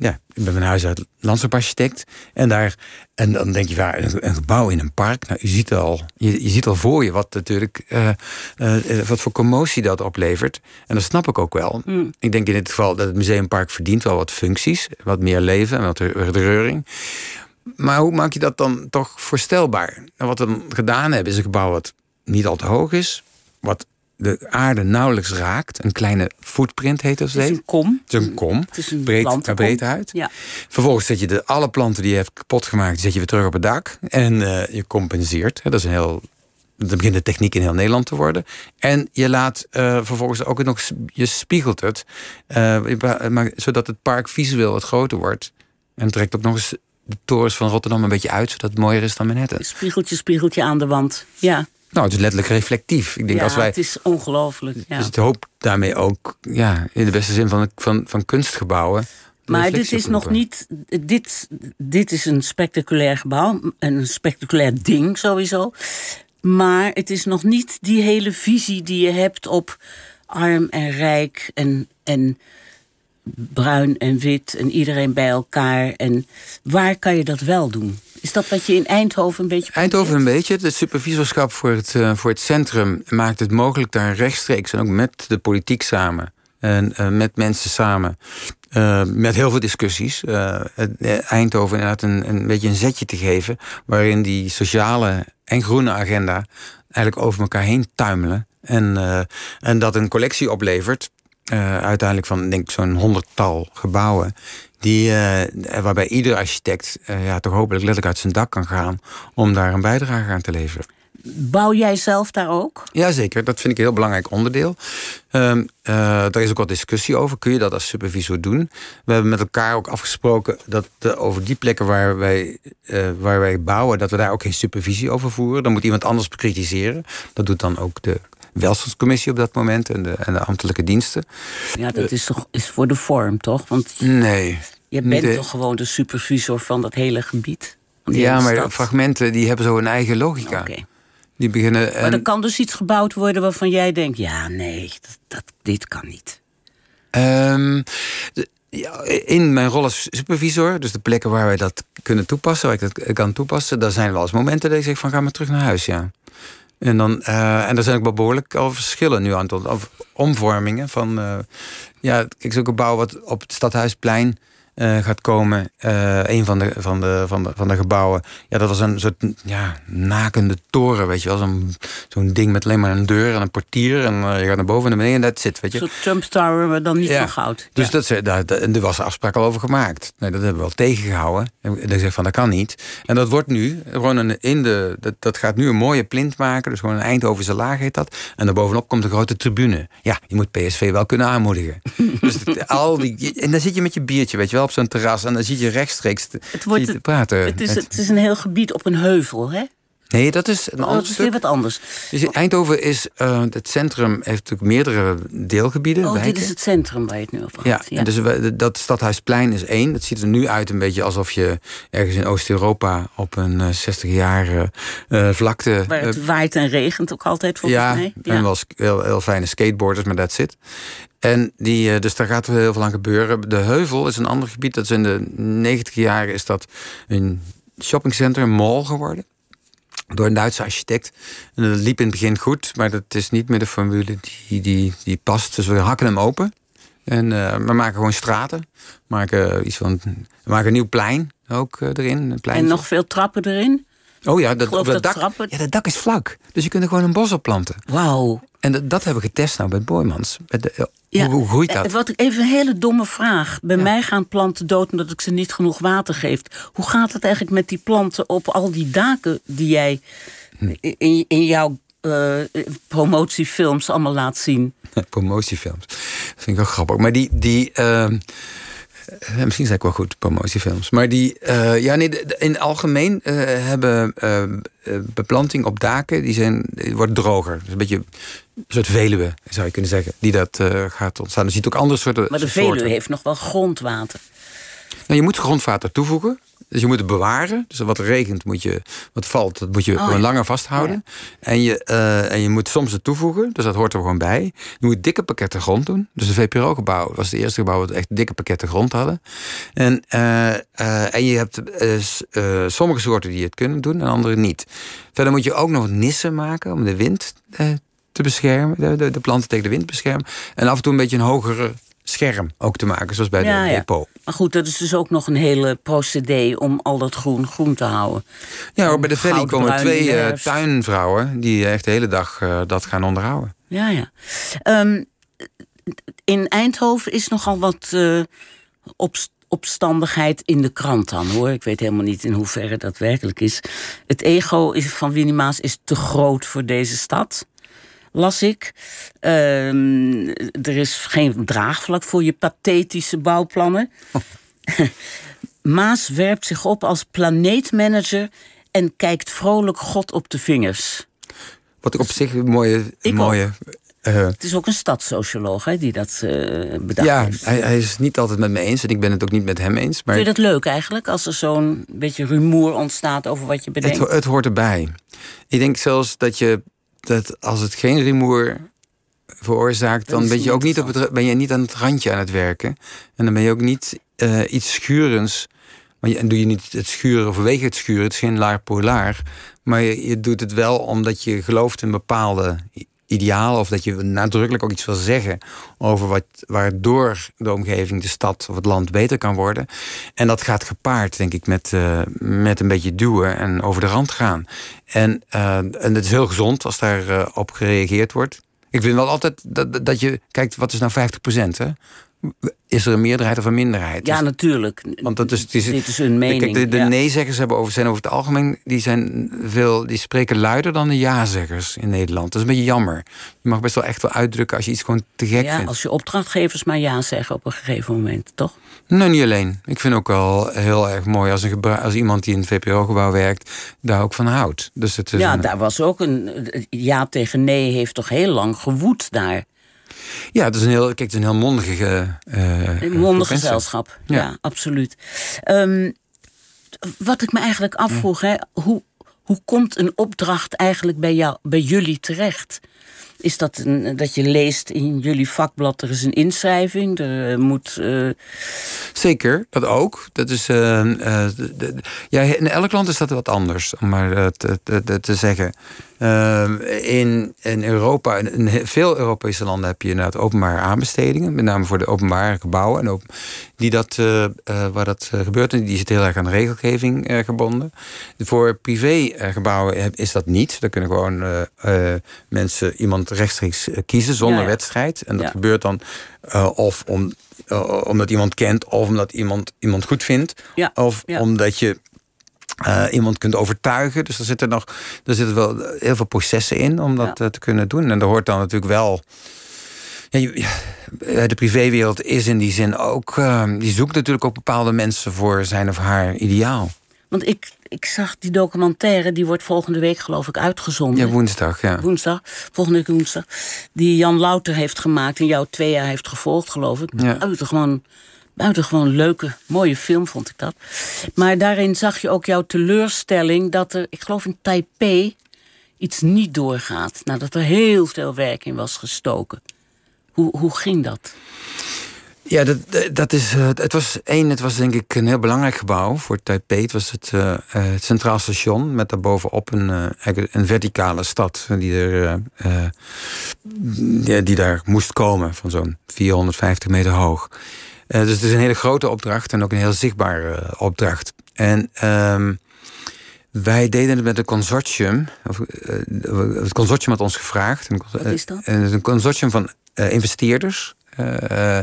ja, ik ben van huis uit landschapsarchitect. En, daar, en dan denk je, ja, een, gebouw in een park. Nou, je, ziet al, je, je ziet al voor je wat natuurlijk uh, uh, wat voor commotie dat oplevert. En dat snap ik ook wel. Mm. Ik denk in dit geval dat het museumpark verdient wel wat functies. Wat meer leven en wat reuring. Maar hoe maak je dat dan toch voorstelbaar? En wat we gedaan hebben, is een gebouw wat niet al te hoog is. Wat de aarde nauwelijks raakt. Een kleine footprint heet dat. Het is een kom. Het is een kom. Het is een breed, breed uit. Ja. Vervolgens zet je de, alle planten die je hebt kapot gemaakt... zet je weer terug op het dak. En uh, je compenseert. Dat is een heel... Dat begint de techniek in heel Nederland te worden. En je laat uh, vervolgens ook nog... Je spiegelt het. Uh, zodat het park visueel wat groter wordt. En trekt ook nog eens de torens van Rotterdam een beetje uit... zodat het mooier is dan Manhattan. Spiegeltje, spiegeltje aan de wand. Ja. Nou, het is letterlijk reflectief. Ik denk ja, als wij, het is ongelooflijk. Ja. Dus ik hoop daarmee ook, ja, in de beste zin van, van, van kunstgebouwen, Maar dit is nog niet. Dit, dit is een spectaculair gebouw. En een spectaculair ding sowieso. Maar het is nog niet die hele visie die je hebt op arm en rijk en, en bruin en wit en iedereen bij elkaar. En waar kan je dat wel doen? Is dat wat je in Eindhoven een beetje. Eindhoven een beetje. Het supervisorschap voor het, eh, voor het centrum maakt het mogelijk daar rechtstreeks en ook met de politiek samen en eh, met mensen samen. eh, met heel veel discussies. Eindhoven inderdaad een, een beetje een zetje te geven. Waarin die sociale en groene agenda eigenlijk over elkaar heen tuimelen. En, en dat een collectie oplevert. uiteindelijk van denk ik zo'n honderdtal gebouwen. Die, eh, waarbij ieder architect eh, ja, toch hopelijk letterlijk uit zijn dak kan gaan om daar een bijdrage aan te leveren. Bouw jij zelf daar ook? Jazeker, dat vind ik een heel belangrijk onderdeel. Ehm eh, daar is ook wat discussie over. Kun je dat als supervisor doen? We hebben met elkaar ook afgesproken dat eh, over die plekken waar wij, eh, waar wij bouwen, dat we daar ook geen supervisie over voeren. Dan moet iemand anders bekritiseren. Dat doet dan ook de welstandscommissie op dat moment en de, en de ambtelijke diensten. Ja, dat is toch is voor de vorm, toch? Want Nee. je bent de- toch gewoon de supervisor van dat hele gebied. Ja, maar stad? fragmenten die hebben zo een eigen logica. Die beginnen. Maar en- er kan dus iets gebouwd worden waarvan jij denkt: ja, nee, dat, dat, dit kan niet. Ehm, de- ja, in mijn rol als supervisor, dus de plekken waar wij dat kunnen toepassen, waar ik dat kan toepassen, daar zijn wel eens momenten dat ik zeg van ga maar terug naar huis, ja. En, dan, eh, en er zijn ook wel behoorlijk al verschillen nu aan of omvormingen van uh, ja, kijk, zo'n gebouw wat op het Stadhuisplein uh, gaat komen. Uh, een van de, van, de, van, de, van de gebouwen. Ja, dat was een soort ja, nakende toren, weet je wel. Zo'n zo'n ding met alleen maar een deur en een portier. En uh, je gaat naar boven en naar beneden en dat zit, weet je. Soort Trump Tower, maar dan niet ja. van goud. Dus ja. dat, daar, daar, er was een afspraak al over gemaakt. Nee, dat hebben we wel tegengehouden. En ik zeg van, dat kan niet. En dat wordt nu, gewoon een, in de, dat, dat gaat nu een mooie plint maken. Dus gewoon een Eindhovense laag heet dat. En daarbovenop komt een grote tribune. Ja, je moet PSV wel kunnen aanmoedigen. dus al die, en dan zit je met je biertje, weet je wel, op zo'n terras. En dan zie je rechtstreeks het wordt, te praten. Het is, het is een heel gebied op een heuvel, hè? Nee, dat is een oh, ander dat is weer wat anders. Dus Eindhoven is, uh, het centrum heeft natuurlijk meerdere deelgebieden. Oh, wijken. dit is het centrum waar je het nu over ja, had. Ja, dus we, dat Stadhuisplein is één. Dat ziet er nu uit een beetje alsof je ergens in Oost-Europa op een uh, 60 jaar uh, vlakte... Waar het waait en regent ook altijd volgens ja, mij. Ja, en wel heel, heel fijne skateboarders, maar that's it. En die, dus daar gaat er heel veel aan gebeuren. De Heuvel is een ander gebied. Dat is in de 90 jaren is dat een shoppingcenter, een mall geworden door een Duitse architect. En dat liep in het begin goed, maar dat is niet meer de formule die, die, die past. Dus we hakken hem open. En uh, we maken gewoon straten. Maken, iets van, we maken een nieuw plein ook uh, erin. Een en nog veel trappen erin? Oh ja, dat, dat, dat dak, trappen... ja, dat dak is vlak. Dus je kunt er gewoon een bos op planten. Wauw. En dat, dat hebben we getest nou bij Boymans. Ja, hoe, hoe groeit dat? Wat, even een hele domme vraag. Bij ja. mij gaan planten dood omdat ik ze niet genoeg water geef. Hoe gaat het eigenlijk met die planten op al die daken die jij Hm. in, in jouw uh, promotiefilms allemaal laat zien? Promotiefilms. Dat vind ik wel grappig. Maar die. die uh, Misschien zei ik wel goed, promotiefilms. Maar die, uh, ja, nee, in het algemeen uh, hebben beplanting op daken, die, zijn, die wordt droger. Dus een beetje een soort Veluwe, zou je kunnen zeggen, die dat gaat ontstaan. Er ziet ook andere soorten. Maar de soorten. Veluwe heeft nog wel grondwater. Nou, je moet grondwater toevoegen. Dus je moet het bewaren. Dus wat regent, moet je, wat valt, dat moet je oh, ja. langer vasthouden. Ja. en, je, uh, en je moet soms het toevoegen. Dus dat hoort er gewoon bij. Je moet dikke pakketten grond doen. Dus de VPRO-gebouw was het eerste gebouw dat echt dikke pakketten grond hadden. En, uh, uh, en je hebt sommige soorten die het kunnen doen en andere niet. Verder moet je ook nog nissen maken om de wind te beschermen. De, de, de planten tegen de wind beschermen. En af en toe een beetje een hogere scherm ook te maken, zoals bij ja, de. Ja. Maar goed, dat is dus ook nog een hele procedé om al dat groen groen te houden. Ja, hoor, bij de Valley komen twee uh, tuinvrouwen die echt de hele dag uh, dat gaan onderhouden. Ja, ja. Um, in Eindhoven is nogal wat uh, op, opstandigheid in de krant dan, hoor. Ik weet helemaal niet in hoeverre dat werkelijk is. Het ego is, van Winnie Maas is te groot voor deze stad las ik. Um, er is geen draagvlak voor je pathetische bouwplannen. Oh. Maas werpt zich op als planeetmanager en kijkt vrolijk God op de vingers. Wat ik op zich een mooie, ik mooie eh, Het is ook een stadssocioloog hè, die dat eh, bedacht ja, heeft. hij, hij is het niet altijd met me eens en ik ben het ook niet met hem eens. Maar Vind je dat leuk eigenlijk, als er zo'n beetje rumoer ontstaat over wat je bedenkt? het, het hoort erbij. Ik denk zelfs dat je dat als het geen rumoer veroorzaakt, dan ben je ook niet op het, ben je niet aan het randje aan het werken. En dan ben je ook niet eh, iets schurends. Maar je, en doe je niet het schuren vanwege het schuren. Het is geen laar polaar. Maar je, je doet het wel omdat je gelooft in bepaalde i- idealen. Of dat je nadrukkelijk ook iets wil zeggen over wat, waardoor de omgeving, de stad of het land beter kan worden. En dat gaat gepaard, denk ik, met, eh, met een beetje duwen en over de rand gaan. En, eh, en het is heel gezond als daarop op op gereageerd wordt. Ik vind wel altijd dat, dat je kijkt, wat is nou 50% hè? Is er een meerderheid of een minderheid? ja, Dus- natuurlijk. want dat is, het is, Dit is hun mening. Kijk, de, de ja. nee-zeggers hebben over, zijn over het algemeen, die, zijn veel, die spreken luider dan de ja-zeggers in Nederland. Dat is een beetje jammer. Je mag best wel echt wel uitdrukken als je iets gewoon te gek ja, vindt. als je opdrachtgevers maar ja zeggen op een gegeven moment, toch? Nou, niet alleen. Ik vind ook wel heel erg mooi als, een als iemand die in het VPRO-gebouw werkt, daar ook van houdt. Dus het is Ja, een- daar was ook een. Ja tegen nee heeft toch heel lang gewoed daar. Ja, het is een heel, kijk, het is een heel mondige, Een groep mondig mensen. gezelschap. Ja, Ja. absoluut. Ehm, wat ik me eigenlijk afvroeg, hè, hoe, hoe komt een opdracht eigenlijk bij, jou, bij jullie terecht? Is dat een, dat je leest in jullie vakblad, er is een inschrijving, er eh, moet. Zeker, dat ook. Dat is, ja, in elk land is dat wat anders, om maar te, te- te zeggen. Eh, in, in Europa, in, veel Europese landen heb je inderdaad openbare aanbestedingen, met name voor de openbare gebouwen, en die dat, eh, eh, waar dat eh, gebeurt, en die zit heel erg aan de regelgeving gebonden. Voor privégebouwen is dat niet. Daar kunnen gewoon mensen iemand rechtstreeks kiezen zonder Ja, ja. wedstrijd. En dat Ja. gebeurt dan of om, omdat iemand kent, of omdat iemand iemand goed vindt, of omdat je eh, iemand kunt overtuigen. Dus er zitten nog er zitten wel heel veel processen in om dat Ja. eh, te kunnen doen. En er hoort dan natuurlijk wel. Ja, ja, de privéwereld is in die zin ook. eh, die zoekt natuurlijk ook bepaalde mensen voor zijn of haar ideaal. want ik, ik zag die documentaire, die wordt volgende week geloof ik uitgezonden. Ja, woensdag, ja. woensdag, volgende week woensdag, die Jan Louter heeft gemaakt en jou twee jaar heeft gevolgd, geloof ik. Ja. Buitengewoon, buitengewoon leuke, mooie film vond ik dat. Maar daarin zag je ook jouw teleurstelling dat er, ik geloof in Taipei, iets niet doorgaat. Nadat er heel veel werk in was gestoken. Hoe, hoe ging dat? Ja, dat, dat is. eh, het was één, het was denk ik een heel belangrijk gebouw voor Taipei. Het was het, eh, eh, het Centraal Station met daarbovenop een, een verticale stad die, er, die daar moest komen, van zo'n 450 meter hoog. Eh, dus het is een hele grote opdracht en ook een heel zichtbare eh, opdracht. En ehm, wij deden het met een consortium. Of, eh, het consortium had ons gevraagd. Wat is dat? En het is een consortium van investeerders. Eh,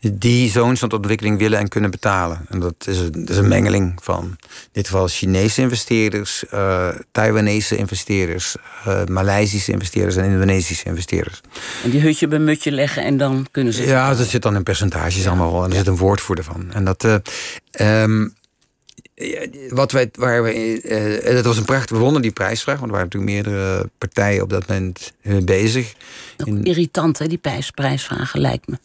die zo'n soort ontwikkeling willen en kunnen betalen. En dat is een, dat is een mengeling van in dit geval Chinese investeerders, eh Taiwanese investeerders, eh Maleisische investeerders en Indonesische investeerders. En die hutje bij mutje leggen en dan kunnen ze... Ja, dat zit dan in percentages allemaal. En er zit een woordvoerder van. En dat. eh, ehm, wat wij, waar we, eh, dat was een prachtig, we wonnen die prijsvraag, want er waren natuurlijk meerdere partijen op dat moment bezig. Ook in- irritant, hè, die prijs, prijsvragen, lijkt me.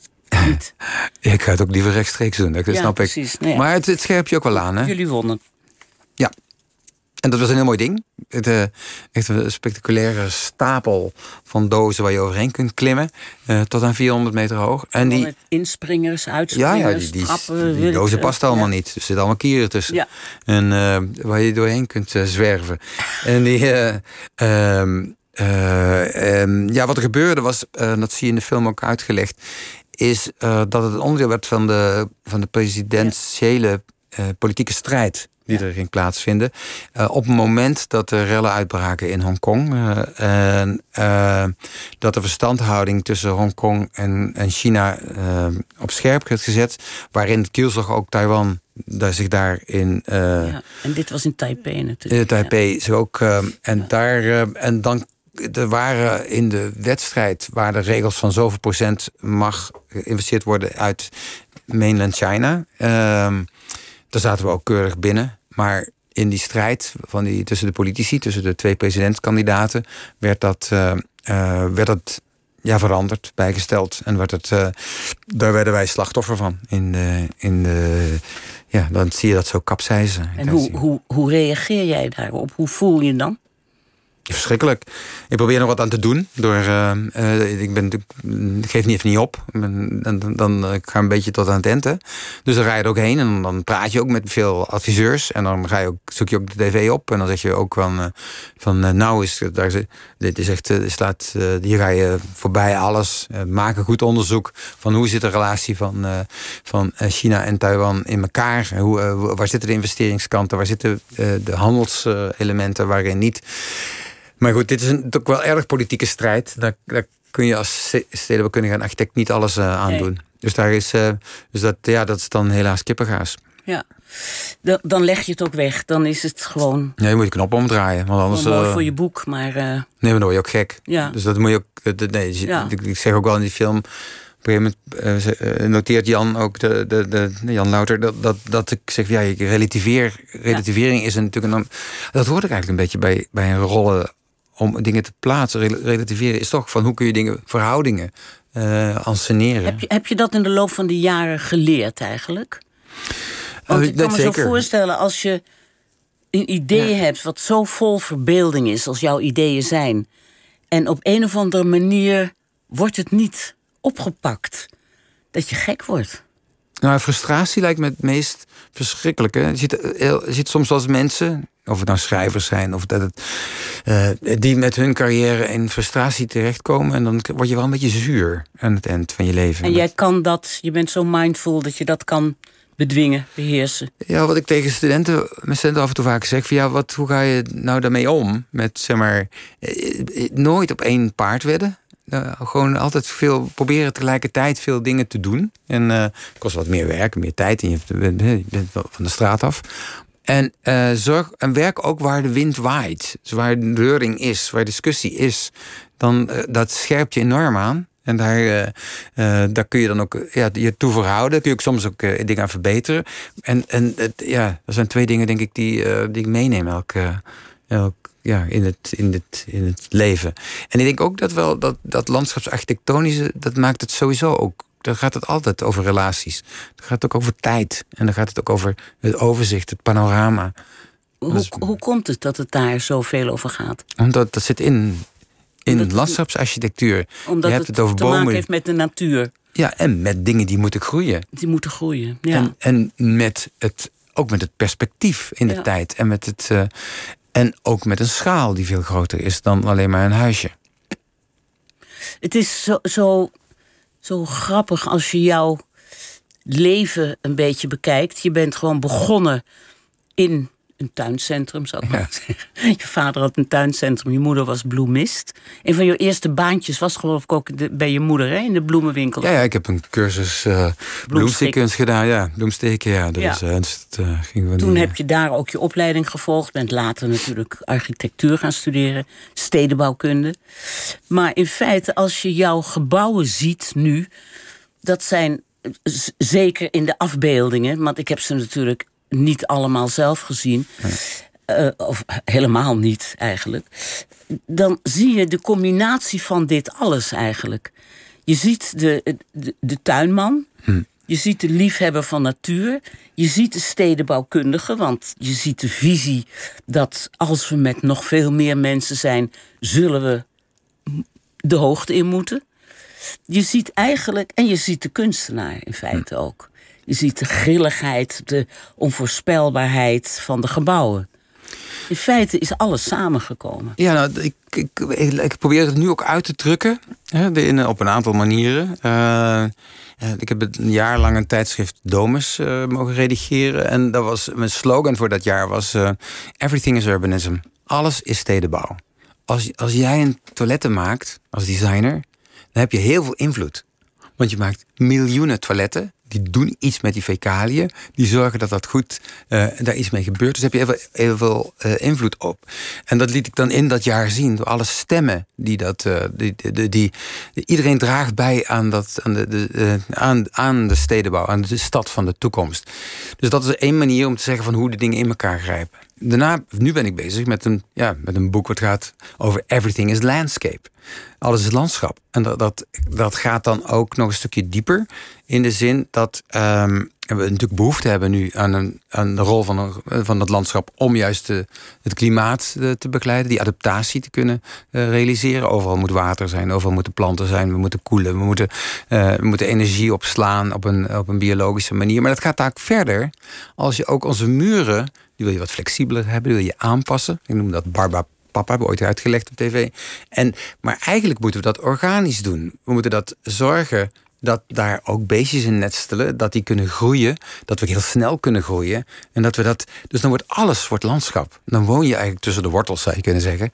Niet. Ik ga het ook liever rechtstreeks doen, dat Ja, snap ik. precies. Nou ja. Maar het, het scherp je ook wel aan, hè? Jullie wonnen. Ja. En dat was een heel mooi ding. Het, eh, echt een spectaculaire stapel van dozen waar je overheen kunt klimmen. eh, tot aan 400 meter hoog. En die, Met inspringers, ja, uitspringers, ja, die, die, trappen. dozen past allemaal Ja. niet. Er zitten allemaal kieren tussen. Ja. En eh, waar je doorheen kunt zwerven. en die... eh, ehm, eh, ehm, ja, wat er gebeurde was, dat zie je in de film ook uitgelegd, is dat het onderdeel werd van de, van de presidentiële politieke strijd die er ging plaatsvinden. Eh, op het moment dat de rellen uitbraken in Hongkong. eh en eh, dat de verstandhouding tussen Hongkong en, en China op scherp werd gezet. Waarin kielzog ook Taiwan daar zich daarin Ja. En dit was in Taipei in natuurlijk. de Taipei is ook. en, daar, en dan. Er waren in de wedstrijd waar de regels van zoveel procent mag geïnvesteerd worden uit mainland China. Ehm, daar zaten we ook keurig binnen. Maar in die strijd van die, tussen de politici, tussen de twee presidentskandidaten, werd dat, eh, eh, werd dat ja, veranderd, bijgesteld. En werd het, uh, daar werden wij slachtoffer van. In de, in de, ja, dan zie je dat zo kapseizen. En hoe, hoe, hoe reageer jij daarop? Hoe voel je dan? Verschrikkelijk. Ik probeer nog wat aan te doen. Door, uh, ik, ben, ik geef niet even niet op. Dan, dan, ik ga een beetje tot aan het enten. Dus dan ga je er ook heen. En dan praat je ook met veel adviseurs. En dan ga je ook, zoek je ook de tv op. En dan zeg je ook van... Van nou is daar, dit is echt... Slaat, hier ga je voorbij alles. maak een goed onderzoek van hoe zit de relatie van, van China en Taiwan in elkaar. Hoe, waar zitten de investeringskanten? Waar zitten de handelselementen waarin niet... Maar goed, dit is een, ook wel erg politieke strijd. Daar, daar kun je als stedenbouwkundige en architect niet alles uh, aan doen. Dus, daar is, uh, dus dat, ja, dat is dan helaas kippengaas. Ja, dan leg je het ook weg. Dan is het gewoon... Nee, je moet je knop omdraaien. Want anders, mooi uh, voor je boek, maar... nee, maar dan word je ook gek. Ja. Dus dat moet je ook... Nee, ja. ik, zeg ook wel in die film... Op een gegeven moment noteert Jan ook, de, de, de, Jan Louter, dat, dat, dat ik zeg, ja, ik relativeer, relativering is natuurlijk een. Dat hoort ik eigenlijk een beetje bij, bij een rollen om dingen te plaatsen, relativeren, is toch van hoe kun je dingen, verhoudingen uh, anseneren. Heb je, heb je dat in de loop van die jaren geleerd eigenlijk? Want uh, ik kan me zeker. zo voorstellen, als je een idee hebt wat zo vol verbeelding is als jouw ideeën zijn, en op een of andere manier wordt het niet opgepakt, dat je gek wordt. Nou, frustratie lijkt me het meest verschrikkelijke. Je ziet, eh, je ziet soms als mensen, of het nou schrijvers zijn, of dat het, uh, die met hun carrière in frustratie terechtkomen. En dan word je wel een beetje zuur aan het eind van je leven. En jij kan dat, je bent zo mindful dat je dat kan bedwingen, beheersen. Ja, wat ik tegen studenten, mijn studenten af en toe vaak zeg: van ja, wat, hoe ga je nou daarmee om? Met zeg maar, eh, nooit op één paard wedden. Uh, gewoon altijd veel proberen tegelijkertijd veel dingen te doen. En uh, kost wat meer werk, meer tijd. En je bent, je bent van de straat af. En, uh, zorg, en werk ook waar de wind waait. Dus waar de reuring is, waar discussie is. Dan, dat scherpt je enorm aan. En daar, daar kun je dan ook ja, je toe verhouden. Kun je ook soms ook dingen aan verbeteren. En, en ja, dat zijn twee dingen, denk ik, die, die ik meeneem elk, elk ja, in, het, in, het, in het leven. En ik denk ook dat wel dat, dat landschapsarchitectonische, dat maakt het sowieso ook. Dan gaat het altijd over relaties. Dan gaat het ook over tijd. En dan gaat het ook over het overzicht, het panorama. Hoe, hoe komt het dat het daar zoveel over gaat? Omdat dat zit in, in Omdat, landschapsarchitectuur. Omdat Je hebt het, het over te bomen. maken heeft met de natuur. Ja, en met dingen die moeten groeien. Die moeten groeien, ja. En, en met het, ook met het perspectief in de tijd. En met het, uh, en ook met een schaal die veel groter is dan alleen maar een huisje. Het is zo, zo, zo grappig als je jouw leven een beetje bekijkt. Je bent gewoon begonnen in een tuincentrum, zou ik maar zeggen. Je vader had een tuincentrum, je moeder was bloemist. Een van je eerste baantjes was geloof ik ook bij je moeder hè, in de bloemenwinkel. Ja, ja ik heb een cursus uh, gedaan. Ja, bloemsteken, ja. Dat ja. Is, uh, het, uh, ging Toen heb je daar ook je opleiding gevolgd. Bent later natuurlijk architectuur gaan studeren, stedenbouwkunde. Maar in feite, als je jouw gebouwen ziet nu... dat zijn zeker in de afbeeldingen... want ik heb ze natuurlijk niet allemaal zelf gezien. Uh, of helemaal niet eigenlijk. Dan zie je de combinatie van dit alles eigenlijk. Je ziet de, de, de tuinman. Hm. Je ziet de liefhebber van natuur. Je ziet de stedenbouwkundige. Want je ziet de visie dat als we met nog veel meer mensen zijn, zullen we de hoogte in moeten. Je ziet eigenlijk, en je ziet de kunstenaar in feite hm. ook. Je ziet de grilligheid, de onvoorspelbaarheid van de gebouwen. In feite is alles samengekomen. Ja, nou, ik, ik, ik, probeer het nu ook uit te drukken. Hè, in, op een aantal manieren. Uh, ik heb een jaar lang een tijdschrift Domus uh, mogen redigeren. En dat was, mijn slogan voor dat jaar was... Everything is urbanism. Alles is stedenbouw. Als, als jij een toiletten maakt als designer... dan heb je heel veel invloed. Want je maakt miljoenen toiletten die doen iets met die fecaliën. Die zorgen dat dat goed, uh, daar iets mee gebeurt. Dus heb je heel veel, heel veel uh, invloed op. En dat liet ik dan in dat jaar zien. Door alle stemmen die dat. Uh, die, die, die, iedereen draagt bij aan, dat, aan, de, aan de stedenbouw, aan de stad van de toekomst. Dus dat is één manier om te zeggen van hoe de dingen in elkaar grijpen. Daarna, nu ben ik bezig met een, ja, met een boek wat gaat over Everything is Landscape. Alles is landschap. En dat, dat, dat gaat dan ook nog een stukje dieper. In de zin dat ehm, we natuurlijk behoefte hebben nu aan, een, aan de rol van, van het landschap om juist de, het klimaat te, te begeleiden, die adaptatie te kunnen uh, realiseren. Overal moet water zijn, overal moeten planten zijn, we moeten koelen, we moeten, uh, we moeten energie opslaan op een, op een biologische manier. Maar dat gaat daar verder als je ook onze muren, die wil je wat flexibeler hebben, die wil je aanpassen. Ik noem dat Barba papa hebben ooit uitgelegd op tv. En, maar eigenlijk moeten we dat organisch doen. We moeten dat zorgen dat daar ook beestjes in nestelen, dat die kunnen groeien, dat we heel snel kunnen groeien. En dat we dat. Dus dan wordt alles wordt landschap. Dan woon je eigenlijk tussen de wortels, zou je kunnen zeggen.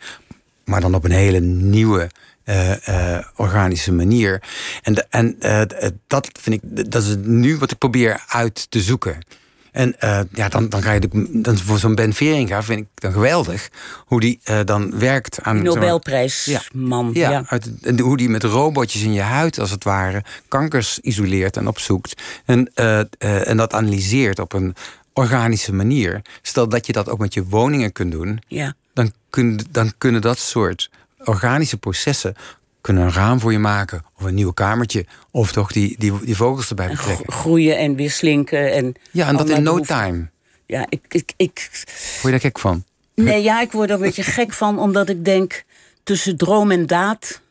Maar dan op een hele nieuwe. Uh, uh, organische manier. En, en uh, dat vind ik, dat is nu wat ik probeer uit te zoeken. En uh, ja, dan, dan ga je de, dan voor zo'n Ben Veringa vind ik dan geweldig hoe die uh, dan werkt aan. Nobelprijsman. Ja, ja. Uit, en hoe die met robotjes in je huid, als het ware, kankers isoleert en opzoekt. En, uh, en dat analyseert op een organische manier. Stel dat je dat ook met je woningen kunt doen, ja. dan, kun, dan kunnen dat soort organische processen kunnen een raam voor je maken. Of een nieuw kamertje. Of toch die, die, die vogels erbij betrekken. Groeien en weer slinken. En ja, en dat in no time. Ja, ik, ik, ik... Word je daar gek van? Nee, ja, ik word er een beetje gek van. Omdat ik denk, tussen droom en daad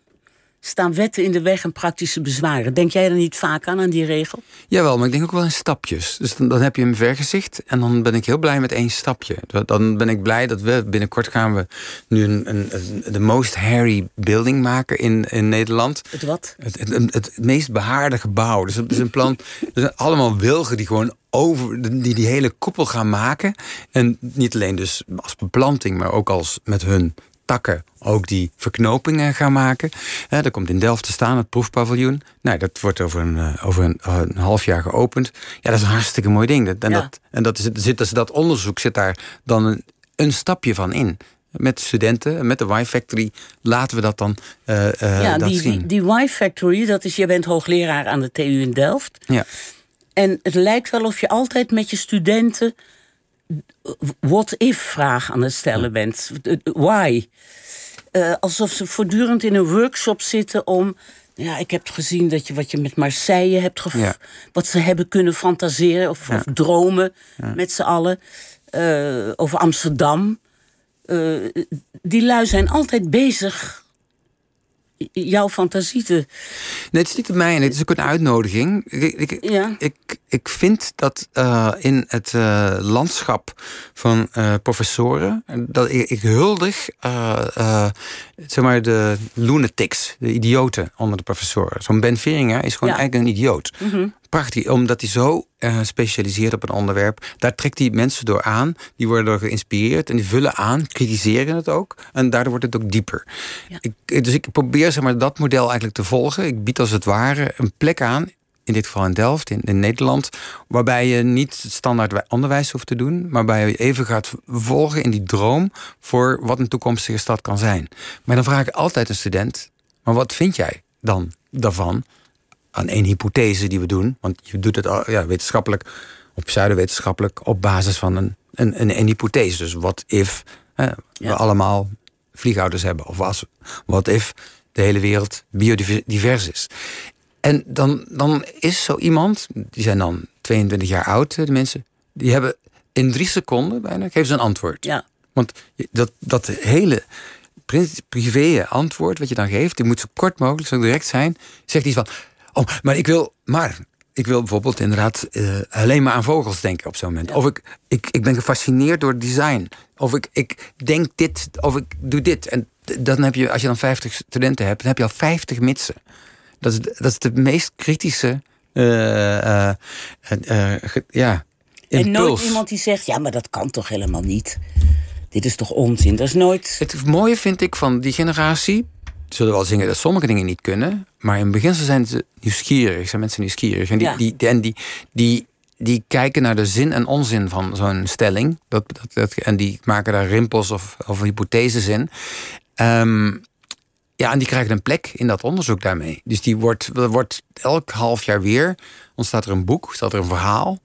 staan wetten in de weg en praktische bezwaren. Denk jij er niet vaak aan, aan die regel? Jawel, maar ik denk ook wel in stapjes. Dus dan, dan heb je een vergezicht en dan ben ik heel blij met één stapje. Dan ben ik blij dat we binnenkort gaan we nu een, een, de most hairy building maken in, in Nederland. Het wat? Het, het, het, meest behaarde gebouw. Dus het is een plan. Er zijn allemaal wilgen die gewoon over die, die hele koepel gaan maken. En niet alleen dus als beplanting, maar ook als met hun takken ook die verknopingen gaan maken. He, dat komt in Delft te staan, het proefpaviljoen. Nou, dat wordt over een, uh, over een, uh, een, half jaar geopend. Ja, dat is een hartstikke mooi ding. Dat, en, Ja. dat, en dat, is, zit, dus dat onderzoek zit daar dan een, een stapje van in. Met studenten, met de Y-Factory, laten we dat dan eh, eh, ja, dat die, zien. die, die Y-Factory, dat is, je bent hoogleraar aan de TU in Delft. Ja. En het lijkt wel of je altijd met je studenten what-if-vraag aan het stellen bent. Why? Eh, alsof ze voortdurend in een workshop zitten om. Ja, ik heb gezien dat je wat je met Marseille hebt gev- Ja. wat ze hebben kunnen fantaseren of, of dromen met z'n allen. Eh, over Amsterdam. Eh, die lui zijn altijd bezig jouw fantasie te. Nee, het is niet op mij en het is ook een uitnodiging. Ik, ik, Ja. ik, ik vind dat eh, in het eh, landschap van eh, professoren... dat ik, ik huldig zeg maar de lunatics, de idioten onder de professoren. Zo'n Ben Veringa is gewoon Ja. eigenlijk een idioot. Prachtig, omdat hij zo eh, specialiseert op een onderwerp. Daar trekt hij mensen door aan. Die worden door geïnspireerd en die vullen aan, kritiseren het ook. En daardoor wordt het ook dieper. Ja. Ik, dus ik probeer zeg maar, dat model eigenlijk te volgen. Ik bied als het ware een plek aan in dit geval in Delft, in, in Nederland, waarbij je niet het standaard wij- onderwijs hoeft te doen, maar waarbij je even gaat volgen in die droom voor wat een toekomstige stad kan zijn. Maar dan vraag ik altijd een student, maar wat vind jij dan daarvan? Aan één hypothese die we doen, want je doet het ja, wetenschappelijk, op pseudowetenschappelijk, op basis van een, een, een, een hypothese. Dus wat if hè, Ja. we allemaal vliegouders hebben, of als, wat if de hele wereld biodivers is. En dan, dan is zo iemand, die zijn dan 22 jaar oud, de mensen, die hebben in drie seconden bijna, geven ze een antwoord. Ja. Want dat, dat hele pri- privé antwoord wat je dan geeft, die moet zo kort mogelijk, zo direct zijn. Zegt iets van, oh, maar ik wil, maar ik wil bijvoorbeeld inderdaad eh, alleen maar aan vogels denken op zo'n moment. Of ik, ik, ik ben gefascineerd door design. Of ik, ik denk dit, of ik doe dit. En dan heb je, als je dan 50 studenten hebt, dan heb je al 50 mitsen. Dat is, de- dat is de meest kritische, eh, eh, ja, En nooit iemand die zegt: ja, maar dat kan toch helemaal niet? Dit is toch onzin? Dat is nooit. Het mooie vind ik van die generatie. Zullen wel zingen dat sommige dingen niet kunnen. Maar in beginsel zijn ze nieuwsgierig. Zijn mensen nieuwsgierig. En die, Ja. die, die- en die, die, die kijken naar de zin en onzin van zo'n stelling. Dat, dat, dat, en die maken daar rimpels of, of hypotheses in. Ehm, ja, en die krijgen een plek in dat onderzoek daarmee. Dus die wordt, wordt elk half jaar weer ontstaat er een boek, staat er een verhaal.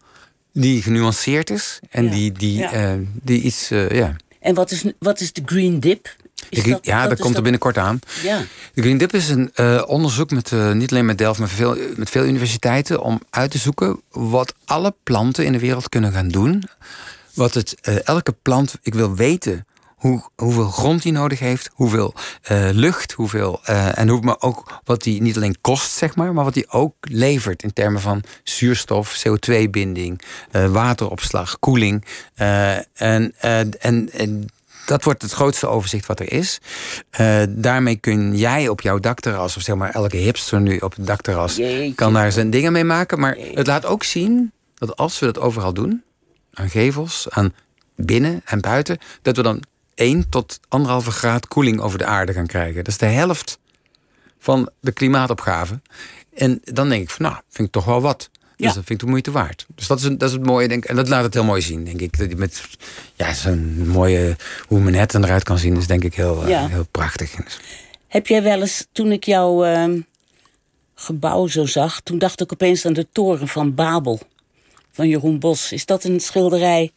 die genuanceerd is en Ja. die, die, Ja. eh, die iets, eh, ja. En wat is, wat is de Green Dip? Ja, dat, komt er binnenkort aan. Ja, De Green Dip is een eh, onderzoek met eh, niet alleen met Delft, maar veel, met veel universiteiten om uit te zoeken wat alle planten in de wereld kunnen gaan doen. Wat het, eh, elke plant, ik wil weten hoe, hoeveel grond die nodig heeft, hoeveel lucht, hoeveel, en hoe, maar ook wat die niet alleen kost, zeg maar, maar wat die ook levert in termen van zuurstof, CO2-binding, eh, wateropslag, koeling. en, en, en dat wordt het grootste overzicht wat er is. Eh, daarmee kun jij op jouw dakterras, of zeg maar elke hipster nu op het dakterras, Jeetje. kan daar zijn dingen mee maken. Maar het laat ook zien dat als we dat overal doen, aan gevels, aan binnen en buiten, dat we dan 1 tot 1,5 graad koeling over de aarde gaan krijgen. Dat is de helft van de klimaatopgave. En dan denk ik van, nou, vind ik toch wel wat. Dus Ja. dat vind ik de moeite waard. Dus dat is, een, dat is het mooie, denk ik. En dat laat het heel mooi zien, denk ik. Dat je Met ja, zo'n mooie, hoe Manhattan eruit kan zien, is denk ik heel, eh, heel prachtig. Heb jij wel eens, toen ik jouw ehm, gebouw zo zag, toen dacht ik opeens aan de toren van Babel van Jeroen Bos. Is dat een schilderij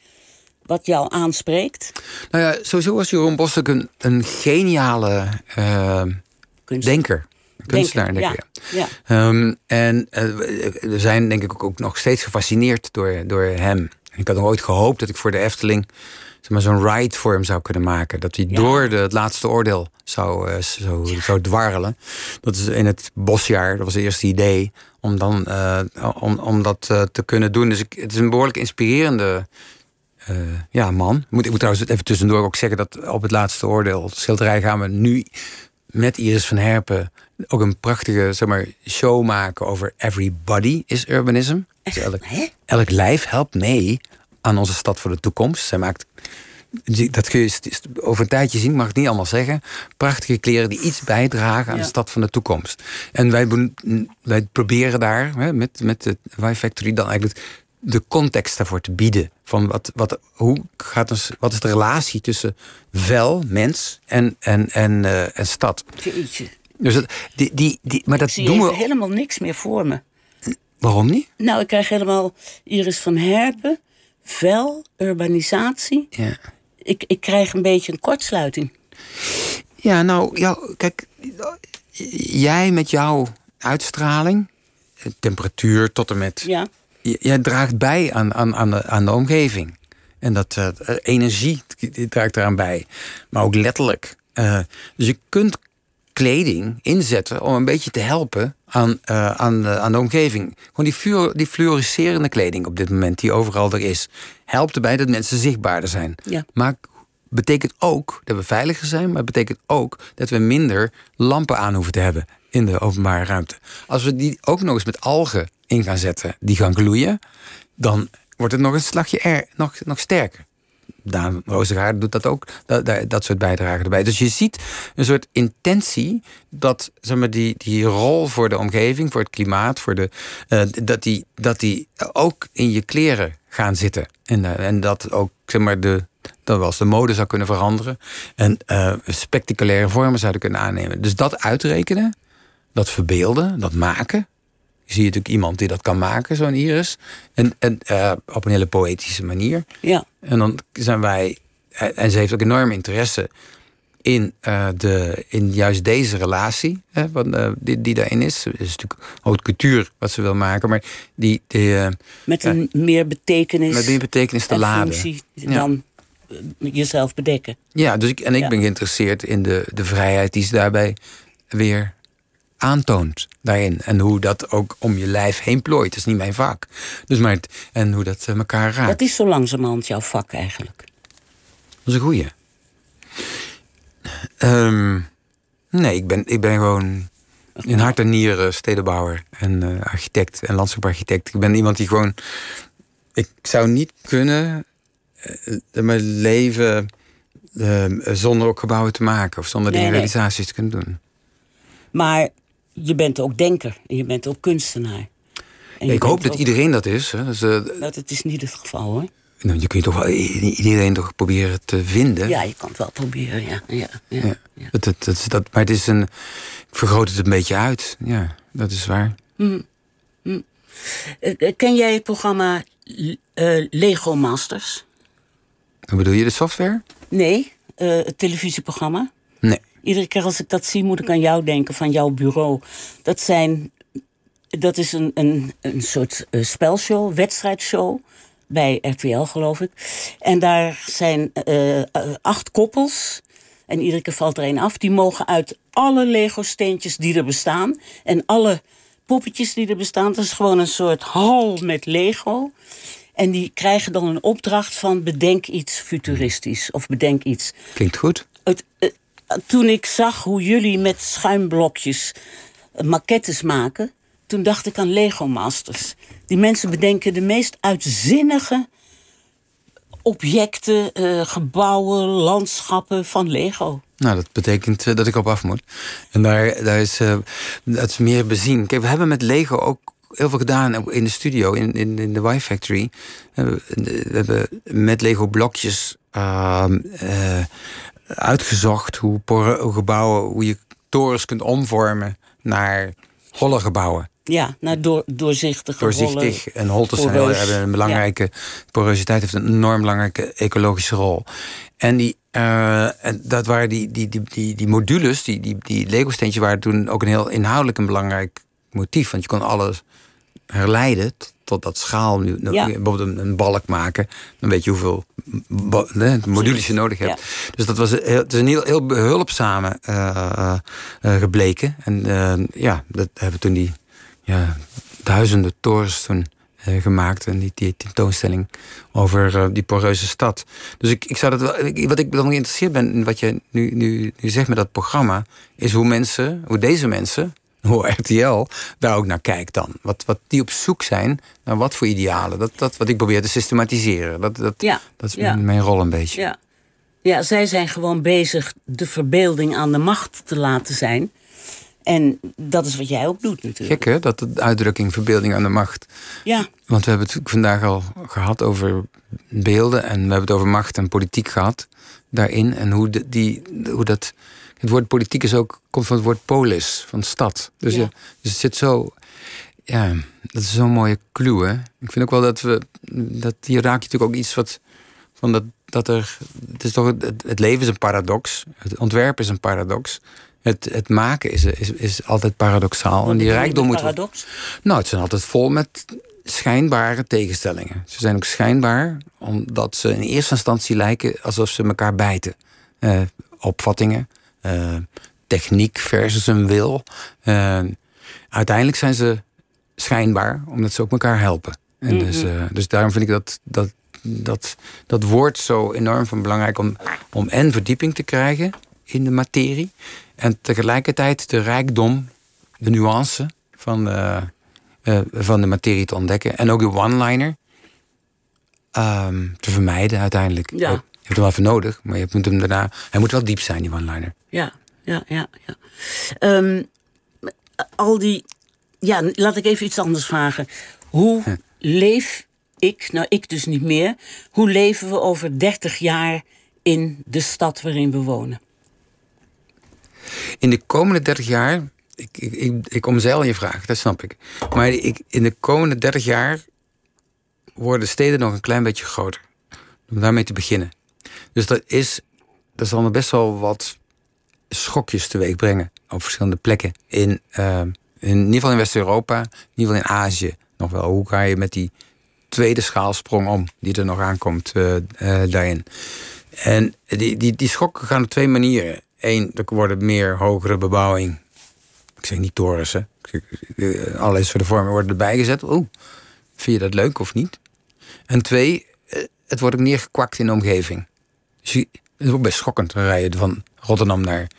wat jou aanspreekt? Nou ja, sowieso was Jeroen Bos ook een, een geniale eh, denker. Kunstenaar, Denker, denk ik. ja. ja. Ehm, en eh, we zijn denk ik ook, nog steeds gefascineerd door, door hem. Ik had nog ooit gehoopt dat ik voor de Efteling zeg maar, zo'n ride voor hem zou kunnen maken. Dat hij door de, het laatste oordeel zou, eh, zou, zou dwarrelen. Dat is in het bosjaar, dat was het eerste idee, om, dan, eh, om, om dat eh, te kunnen doen. Dus ik, het is een behoorlijk inspirerende eh, ja, man. Moet, ik moet trouwens even tussendoor ook zeggen dat op het laatste oordeel, schilderij, gaan we nu met Iris van Herpen ook een prachtige zeg maar, show maken over Everybody is Urbanism. Dus elk, elk lijf helpt mee aan onze stad voor de toekomst. Zij maakt, dat kun je over een tijdje zien, mag ik niet allemaal zeggen. Prachtige kleren die iets bijdragen aan Ja. de stad van de toekomst. En wij, wij proberen daar hè, met, met de Y Factory dan eigenlijk de context daarvoor te bieden. Van wat, wat, hoe gaat wat is de relatie tussen wel, mens en, en, en, eh, en stad? Jeetje. Dus dat, die, die, die, maar dat doen we. helemaal niks meer voor me. Waarom niet? Nou, ik krijg helemaal Iris van Herpen, vel, urbanisatie. Ja. Ik, ik krijg een beetje een kortsluiting. Ja, nou, jou, kijk, jij met jouw uitstraling, temperatuur tot en met. Ja, Jij draagt bij aan, aan, aan, de, aan de omgeving. En dat eh, energie draagt eraan bij. Maar ook letterlijk. Eh, dus je kunt kleding inzetten om een beetje te helpen aan, eh, aan, de, aan de omgeving. Gewoon die, fluor, die fluoriserende kleding op dit moment, die overal er is, helpt erbij dat mensen zichtbaarder zijn. Ja. Maar betekent ook dat we veiliger zijn, maar het betekent ook dat we minder lampen aan hoeven te hebben in de openbare ruimte. Als we die ook nog eens met algen in gaan zetten, die gaan gloeien, dan wordt het nog een slagje er, nog, nog sterker. Daan Rozengaard doet dat ook, dat, dat, soort bijdragen erbij. Dus je ziet een soort intentie dat zeg maar, die, die rol voor de omgeving, voor het klimaat, voor de, eh, dat, die, dat die ook in je kleren gaan zitten. En, eh, en dat ook zeg maar, de, dat wel eens de mode zou kunnen veranderen. En eh, spectaculaire vormen zouden kunnen aannemen. Dus dat uitrekenen, dat verbeelden, dat maken. Je ziet natuurlijk iemand die dat kan maken, zo'n iris. En, en eh, op een hele poëtische manier. ja. En dan zijn wij. En ze heeft ook enorm interesse in, eh, de, in juist deze relatie hè, wat, eh, die, die daarin is. Het is natuurlijk haute couture wat ze wil maken, maar die, die eh, Met een meer betekenis met die betekenis te en laden. functie dan eh, jezelf bedekken. Ja, dus ik, en ik Ja. ben geïnteresseerd in de, de vrijheid die ze daarbij weer aantoont daarin. En hoe dat ook om je lijf heen plooit. Dat is niet mijn vak. Dus maar het- en hoe dat eh, elkaar raakt. Dat is zo langzamerhand jouw vak eigenlijk. Dat is een goeie. Ehm, nee, ik ben, ik ben gewoon in hart en nieren stedenbouwer en eh, architect en landschapsarchitect. Ik ben iemand die gewoon... Ik zou niet kunnen eh, mijn leven eh, zonder ook gebouwen te maken... of zonder Nee, nee. realisaties te kunnen doen. Maar je bent ook denker en je bent ook kunstenaar. Ik hoop dat ook- iedereen dat is. Hè. Dus, eh, Nou, dat is niet het geval hoor. nou, je kunt toch wel iedereen toch proberen te vinden. Ja, je kan het wel proberen, ja. ja, ja, Ja. ja. Dat, dat, dat, is- dat, maar het is een. Ik vergroot het een beetje uit. Ja, dat is waar. Eh, Ken jij het programma uh, Lego Masters. Hoe bedoel je, de software? Nee, uh, het televisieprogramma. Iedere keer als ik dat zie, moet ik aan jou denken, van jouw bureau. Dat zijn. Dat is een, een, een soort uh, spelshow, wedstrijdshow. Bij RTL, geloof ik. En daar zijn uh, acht koppels. En iedere keer valt er één af. Die mogen uit alle Lego-steentjes die er bestaan. En alle poppetjes die er bestaan. Dat is gewoon een soort hal met Lego. En die krijgen dan een opdracht van bedenk iets futuristisch. Of bedenk iets. Klinkt goed. Het, uh, toen ik zag hoe jullie met schuimblokjes maquettes maken... toen dacht ik aan Lego Masters. Die mensen bedenken de meest uitzinnige objecten, uh, gebouwen, landschappen van Lego. Nou, dat betekent uh, dat ik op af moet. En daar, daar is, dat is meer bezien. Kijk, we hebben met Lego ook heel veel gedaan in de studio, in, in, in de Y-Factory. We hebben met Lego blokjes ehm, uitgezocht hoe, gebouwen, hoe je torens kunt omvormen naar holle gebouwen. Ja, naar door, doorzichtige Doorzichtig en holtes zijn hebben een belangrijke... Ja. Porositeit heeft een enorm belangrijke ecologische rol. En, die, uh, en dat waren die, die, die, die, die modules, die, die, die Lego-steentjes... waren toen ook een heel inhoudelijk een belangrijk motief. Want je kon alles herleiden tot, dat schaal. Nu, ja. Bijvoorbeeld een, een, balk maken. Dan weet je hoeveel modules je nodig hebt. Ja. Dus dat was heel, het is een heel, heel behulpzame uh, uh, gebleken. En ja, dat hebben toen die ja, duizenden torens toen gemaakt. En die, die tentoonstelling over uh, die poreuze stad. Dus ik, ik zou dat wel, wat ik dan geïnteresseerd ben in wat je nu, nu, nu zegt met dat programma, is hoe mensen, hoe deze mensen, hoe RTL daar ook naar kijkt dan. Wat, wat die op zoek zijn naar wat voor idealen. Dat, dat wat ik probeer te systematiseren. Dat, dat, ja, dat is ja. mijn rol een beetje. Ja. ja, zij zijn gewoon bezig de verbeelding aan de macht te laten zijn. En dat is wat jij ook doet natuurlijk. Gek hè, dat de uitdrukking verbeelding aan de macht. Ja. Want we hebben het vandaag al gehad over beelden... en we hebben het over macht en politiek gehad daarin. En hoe, de, die, hoe dat... Het woord politiek is ook, komt van het woord polis, van stad. Dus, ja. dus het zit zo... Ja, dat is zo'n mooie clue. Hè? Ik vind ook wel dat we... Dat hier raak je natuurlijk ook iets wat... Van dat, dat er, het, is toch, het, het leven is een paradox. Het ontwerp is een paradox het, het maken is, is, is altijd paradoxaal. en die rijkdom moet. Paradox? Nou, het zijn altijd vol met schijnbare tegenstellingen. Ze zijn ook schijnbaar omdat ze in eerste instantie lijken alsof ze elkaar bijten. Uh, opvattingen, techniek versus een wil. Uh, uiteindelijk zijn ze schijnbaar omdat ze ook elkaar helpen. En mm -hmm. dus, dus daarom vind ik dat, dat, dat, dat woord zo enorm van belangrijk om, om en verdieping te krijgen in de materie. En tegelijkertijd de rijkdom, de nuance van de, uh, van de materie te ontdekken. En ook de one-liner um, te vermijden uiteindelijk. Ja. Je hebt hem wel even nodig, maar je moet hem daarna. Hij moet wel diep zijn, die one-liner. Ja, ja, ja. ja. Um, al die. Ja, laat ik even iets anders vragen. Hoe leef ik, nou ik dus niet meer, hoe leven we over 30 jaar in de stad waarin we wonen? In de komende 30 jaar, ik, ik, ik, ik omzeil je vraag, dat snap ik. Maar ik, in de komende 30 jaar worden steden nog een klein beetje groter. Om daarmee te beginnen. Dus dat is, dat zal me best wel wat schokjes teweeg brengen op verschillende plekken. In, uh, in, ieder geval in West-Europa, in ieder geval in Azië nog wel. Hoe ga je met die tweede schaalsprong om die er nog aankomt uh, uh, daarin? En die, die, die schokken gaan op twee manieren. Eén, er worden meer hogere bebouwing. Ik zeg niet torens, hè. Allerlei soorten vormen worden erbij gezet. Oeh, vind je dat leuk of niet? En twee, het wordt ook neergekwakt in de omgeving. Dus je, het is ook best schokkend. Dan rij je van Rotterdam naar,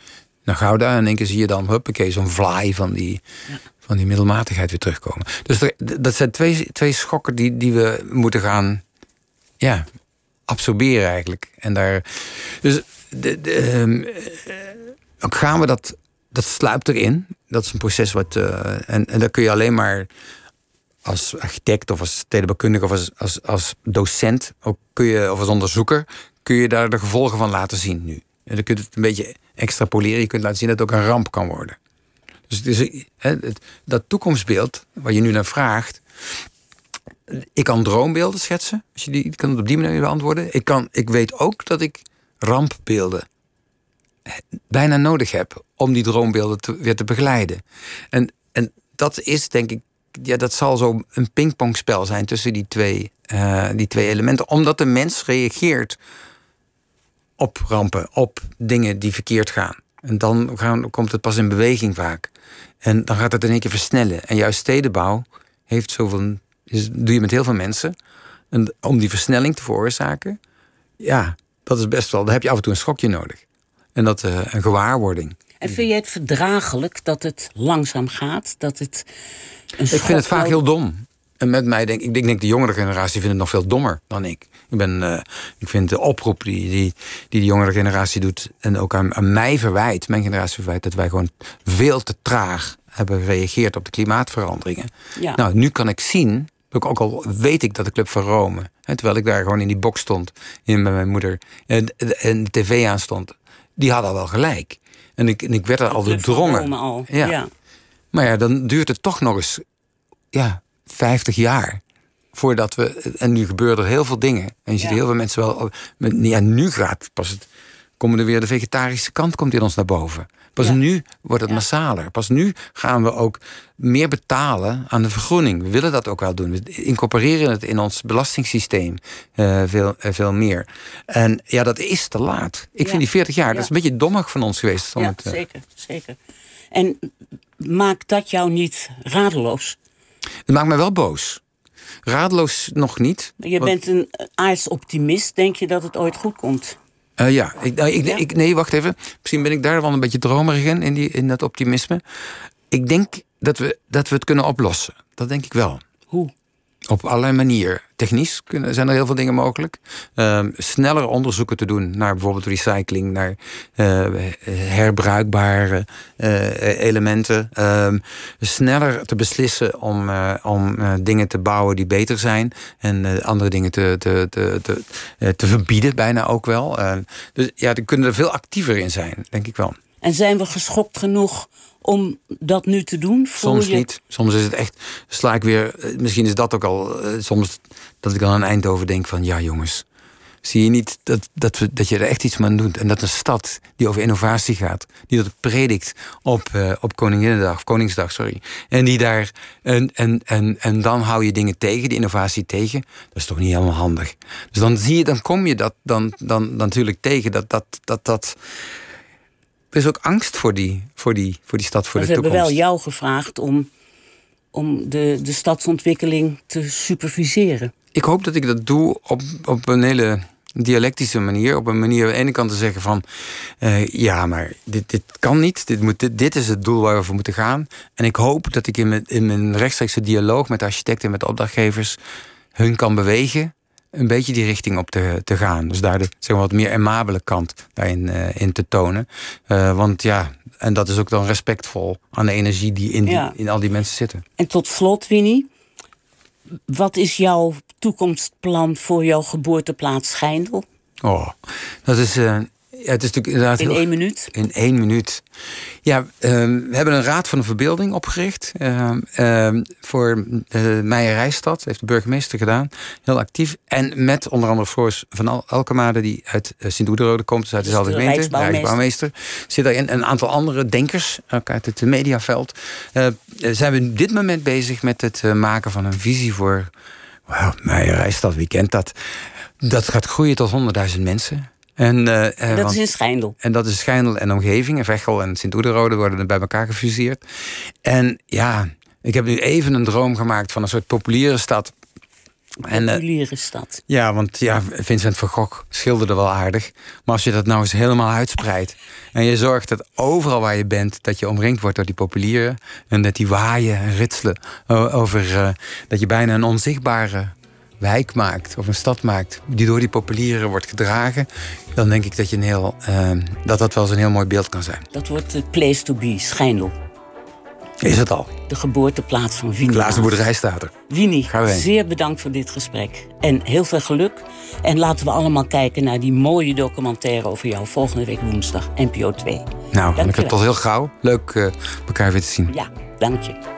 naar Gouda... en in één keer zie je dan, huppakee, zo'n vlaai van die, ja. van die middelmatigheid weer terugkomen. Dus er, dat zijn twee, twee schokken die, die we moeten gaan ja, absorberen eigenlijk. En daar, dus de, de, um, ook gaan we dat, dat sluipt erin. Dat is een proces wat. Uh, en, en daar kun je alleen maar als architect of als stedenbouwkundige of als, als, als docent, ook kun je, of als onderzoeker, kun je daar de gevolgen van laten zien nu. En dan kun je het een beetje extrapoleren. Je kunt laten zien dat het ook een ramp kan worden. Dus het is, dat toekomstbeeld, waar je nu naar vraagt, ik kan droombeelden schetsen. Als je die kan het op die manier beantwoorden. Ik, kan, ik weet ook dat ik rampbeelden bijna nodig heb om die droombeelden weer te begeleiden. En, en dat is denk ik, ja, dat zal zo een pingpongspel zijn tussen die twee, eh, die twee elementen. Omdat de mens reageert op rampen, op dingen die verkeerd gaan. En dan gaan, komt het pas in beweging vaak. En dan gaat het in één keer versnellen. En juist stedenbouw heeft zoveel, is, doe je met heel veel mensen. En om die versnelling te veroorzaken, ja, dat is best wel, daar heb je af en toe een schokje nodig. En dat uh, een gewaarwording. En vind jij het verdraaglijk dat het langzaam gaat? Dat het een ik vind het vaak heel dom. En met mij denk ik, ik denk de jongere generatie vindt het nog veel dommer dan ik. Ik, ben, uh, ik vind de oproep die, die, die de jongere generatie doet... en ook aan, aan mij verwijt, mijn generatie verwijt... dat wij gewoon veel te traag hebben gereageerd op de klimaatveranderingen. Ja. Nou, nu kan ik zien, ook al weet ik dat de Club van Rome... Hè, terwijl ik daar gewoon in die box stond in, met mijn moeder... en, en de tv aanstond, die hadden al wel gelijk. En ik, en ik werd er al. Ja. ja. Maar ja, dan duurt het toch nog eens ja, 50 jaar voordat we. En nu gebeuren er heel veel dingen. En je ziet Ja. heel veel mensen wel. Ja, nu gaat pas het. Komen er weer de vegetarische kant komt in ons naar boven. Pas Ja. nu wordt het Ja. massaler. Pas nu gaan we ook meer betalen aan de vergroening. We willen dat ook wel doen. We incorporeren het in ons belastingssysteem eh, veel, eh, veel meer. En ja, dat is te laat. Ik vind die 40 jaar, dat is een beetje dommig van ons geweest. Ja, het, eh, zeker, zeker. En maakt dat jou niet radeloos? Het maakt me wel boos. Radeloos nog niet. Je Want- bent een aardsoptimist. Denk je dat het ooit goed komt? Eh, ja, ik, nou, ik, Ja? ik, nee, wacht even. Misschien ben ik daar wel een beetje dromerig in, in, die, in dat optimisme. Ik denk dat we, dat we het kunnen oplossen. Dat denk ik wel. Op allerlei manieren. Technisch kunnen, zijn er heel veel dingen mogelijk. Ehm, sneller onderzoeken te doen naar bijvoorbeeld recycling, naar eh, herbruikbare eh, elementen. Ehm, sneller te beslissen om, eh, om dingen te bouwen die beter zijn. En andere dingen te, te, te, te, te verbieden, bijna ook wel. Ehm, dus ja, daar kunnen er veel actiever in zijn, denk ik wel. En zijn we geschokt genoeg om dat nu te doen? Soms je- niet. Soms is het echt. Sla ik weer. Misschien is dat ook al. eh, soms dat ik dan aan Eindhoven denk van ja, jongens. Zie je niet dat, dat, we, dat je er echt iets mee doet? En dat een stad die over innovatie gaat, die dat predikt op, eh, op Koninginnedag, of Koningsdag, sorry. En die daar. En, en, en, en dan hou je dingen tegen, die innovatie tegen. Dat is toch niet helemaal handig. Dus dan zie je, dan kom je dat dan, dan, dan natuurlijk tegen. Dat dat. dat, dat er is ook angst voor die, voor die, voor die stad, voor Maar de ze hebben toekomst. wel jou gevraagd om, om de, de stadsontwikkeling te superviseren. Ik hoop dat ik dat doe op, op een hele dialectische manier. Op een manier aan de ene kant te zeggen van... eh, ja, maar dit, dit kan niet. Dit, moet, dit, dit is het doel waar we voor moeten gaan. En ik hoop dat ik in mijn, in mijn rechtstreekse dialoog met de architecten en met de opdrachtgevers... hun kan bewegen een beetje die richting op te, te gaan. Dus daar de zeg maar, wat meer amabele kant daarin eh, in te tonen. Eh, want ja, en dat is ook dan respectvol aan de energie die in, die, Ja. in al die mensen zitten. En tot slot, Winnie. Wat is jouw toekomstplan voor jouw geboorteplaats Schijndel? Oh, dat is... eh, ja, het is natuurlijk inderdaad In heel- één minuut? In één minuut. Ja, ehm, we hebben een raad van de verbeelding opgericht. ehm, ehm, voor uh, Meijer Rijstad. heeft de burgemeester gedaan. Heel actief. En met onder andere Floris van Al Elkemade... die uit uh, Sint-Oederode komt. Dus uit Dus dezelfde de gemeente. Rijksbouwmeester. Zit daarin. En een aantal andere denkers. Ook uit het mediaveld. Eh, zijn we op dit moment bezig met het eh, maken van een visie voor... Well, Meijer Rijstad, wie kent dat? Dat gaat groeien tot 100.000 mensen. En, eh, eh, Dat want- is in Schijndel. en dat is Schijndel en omgeving. En Veghel en Sint-Oederode worden er bij elkaar gefuseerd. En ja, ik heb nu even een droom gemaakt van een soort populiere stad. En, eh, Populiere stad. ja, want ja, Vincent van Gogh schilderde wel aardig. Maar als je dat nou eens helemaal uitspreidt... en je zorgt dat overal waar je bent... dat je omringd wordt door die populieren... en dat die waaien en ritselen over... dat je bijna een onzichtbare wijk maakt of een stad maakt... die door die populieren wordt gedragen... dan denk ik dat, je een heel, eh, dat dat wel eens een heel mooi beeld kan zijn. Dat wordt de place to be, Schijndel. Is het al. De geboorteplaats van Winnie. De laatste boerderij staat er. Winnie, zeer bedankt voor dit gesprek. En heel veel geluk. En laten we allemaal kijken naar die mooie documentaire over jou volgende week woensdag, NPO 2. Nou, Anneke, wel. tot heel gauw. Leuk eh, elkaar weer te zien. Ja, dank je.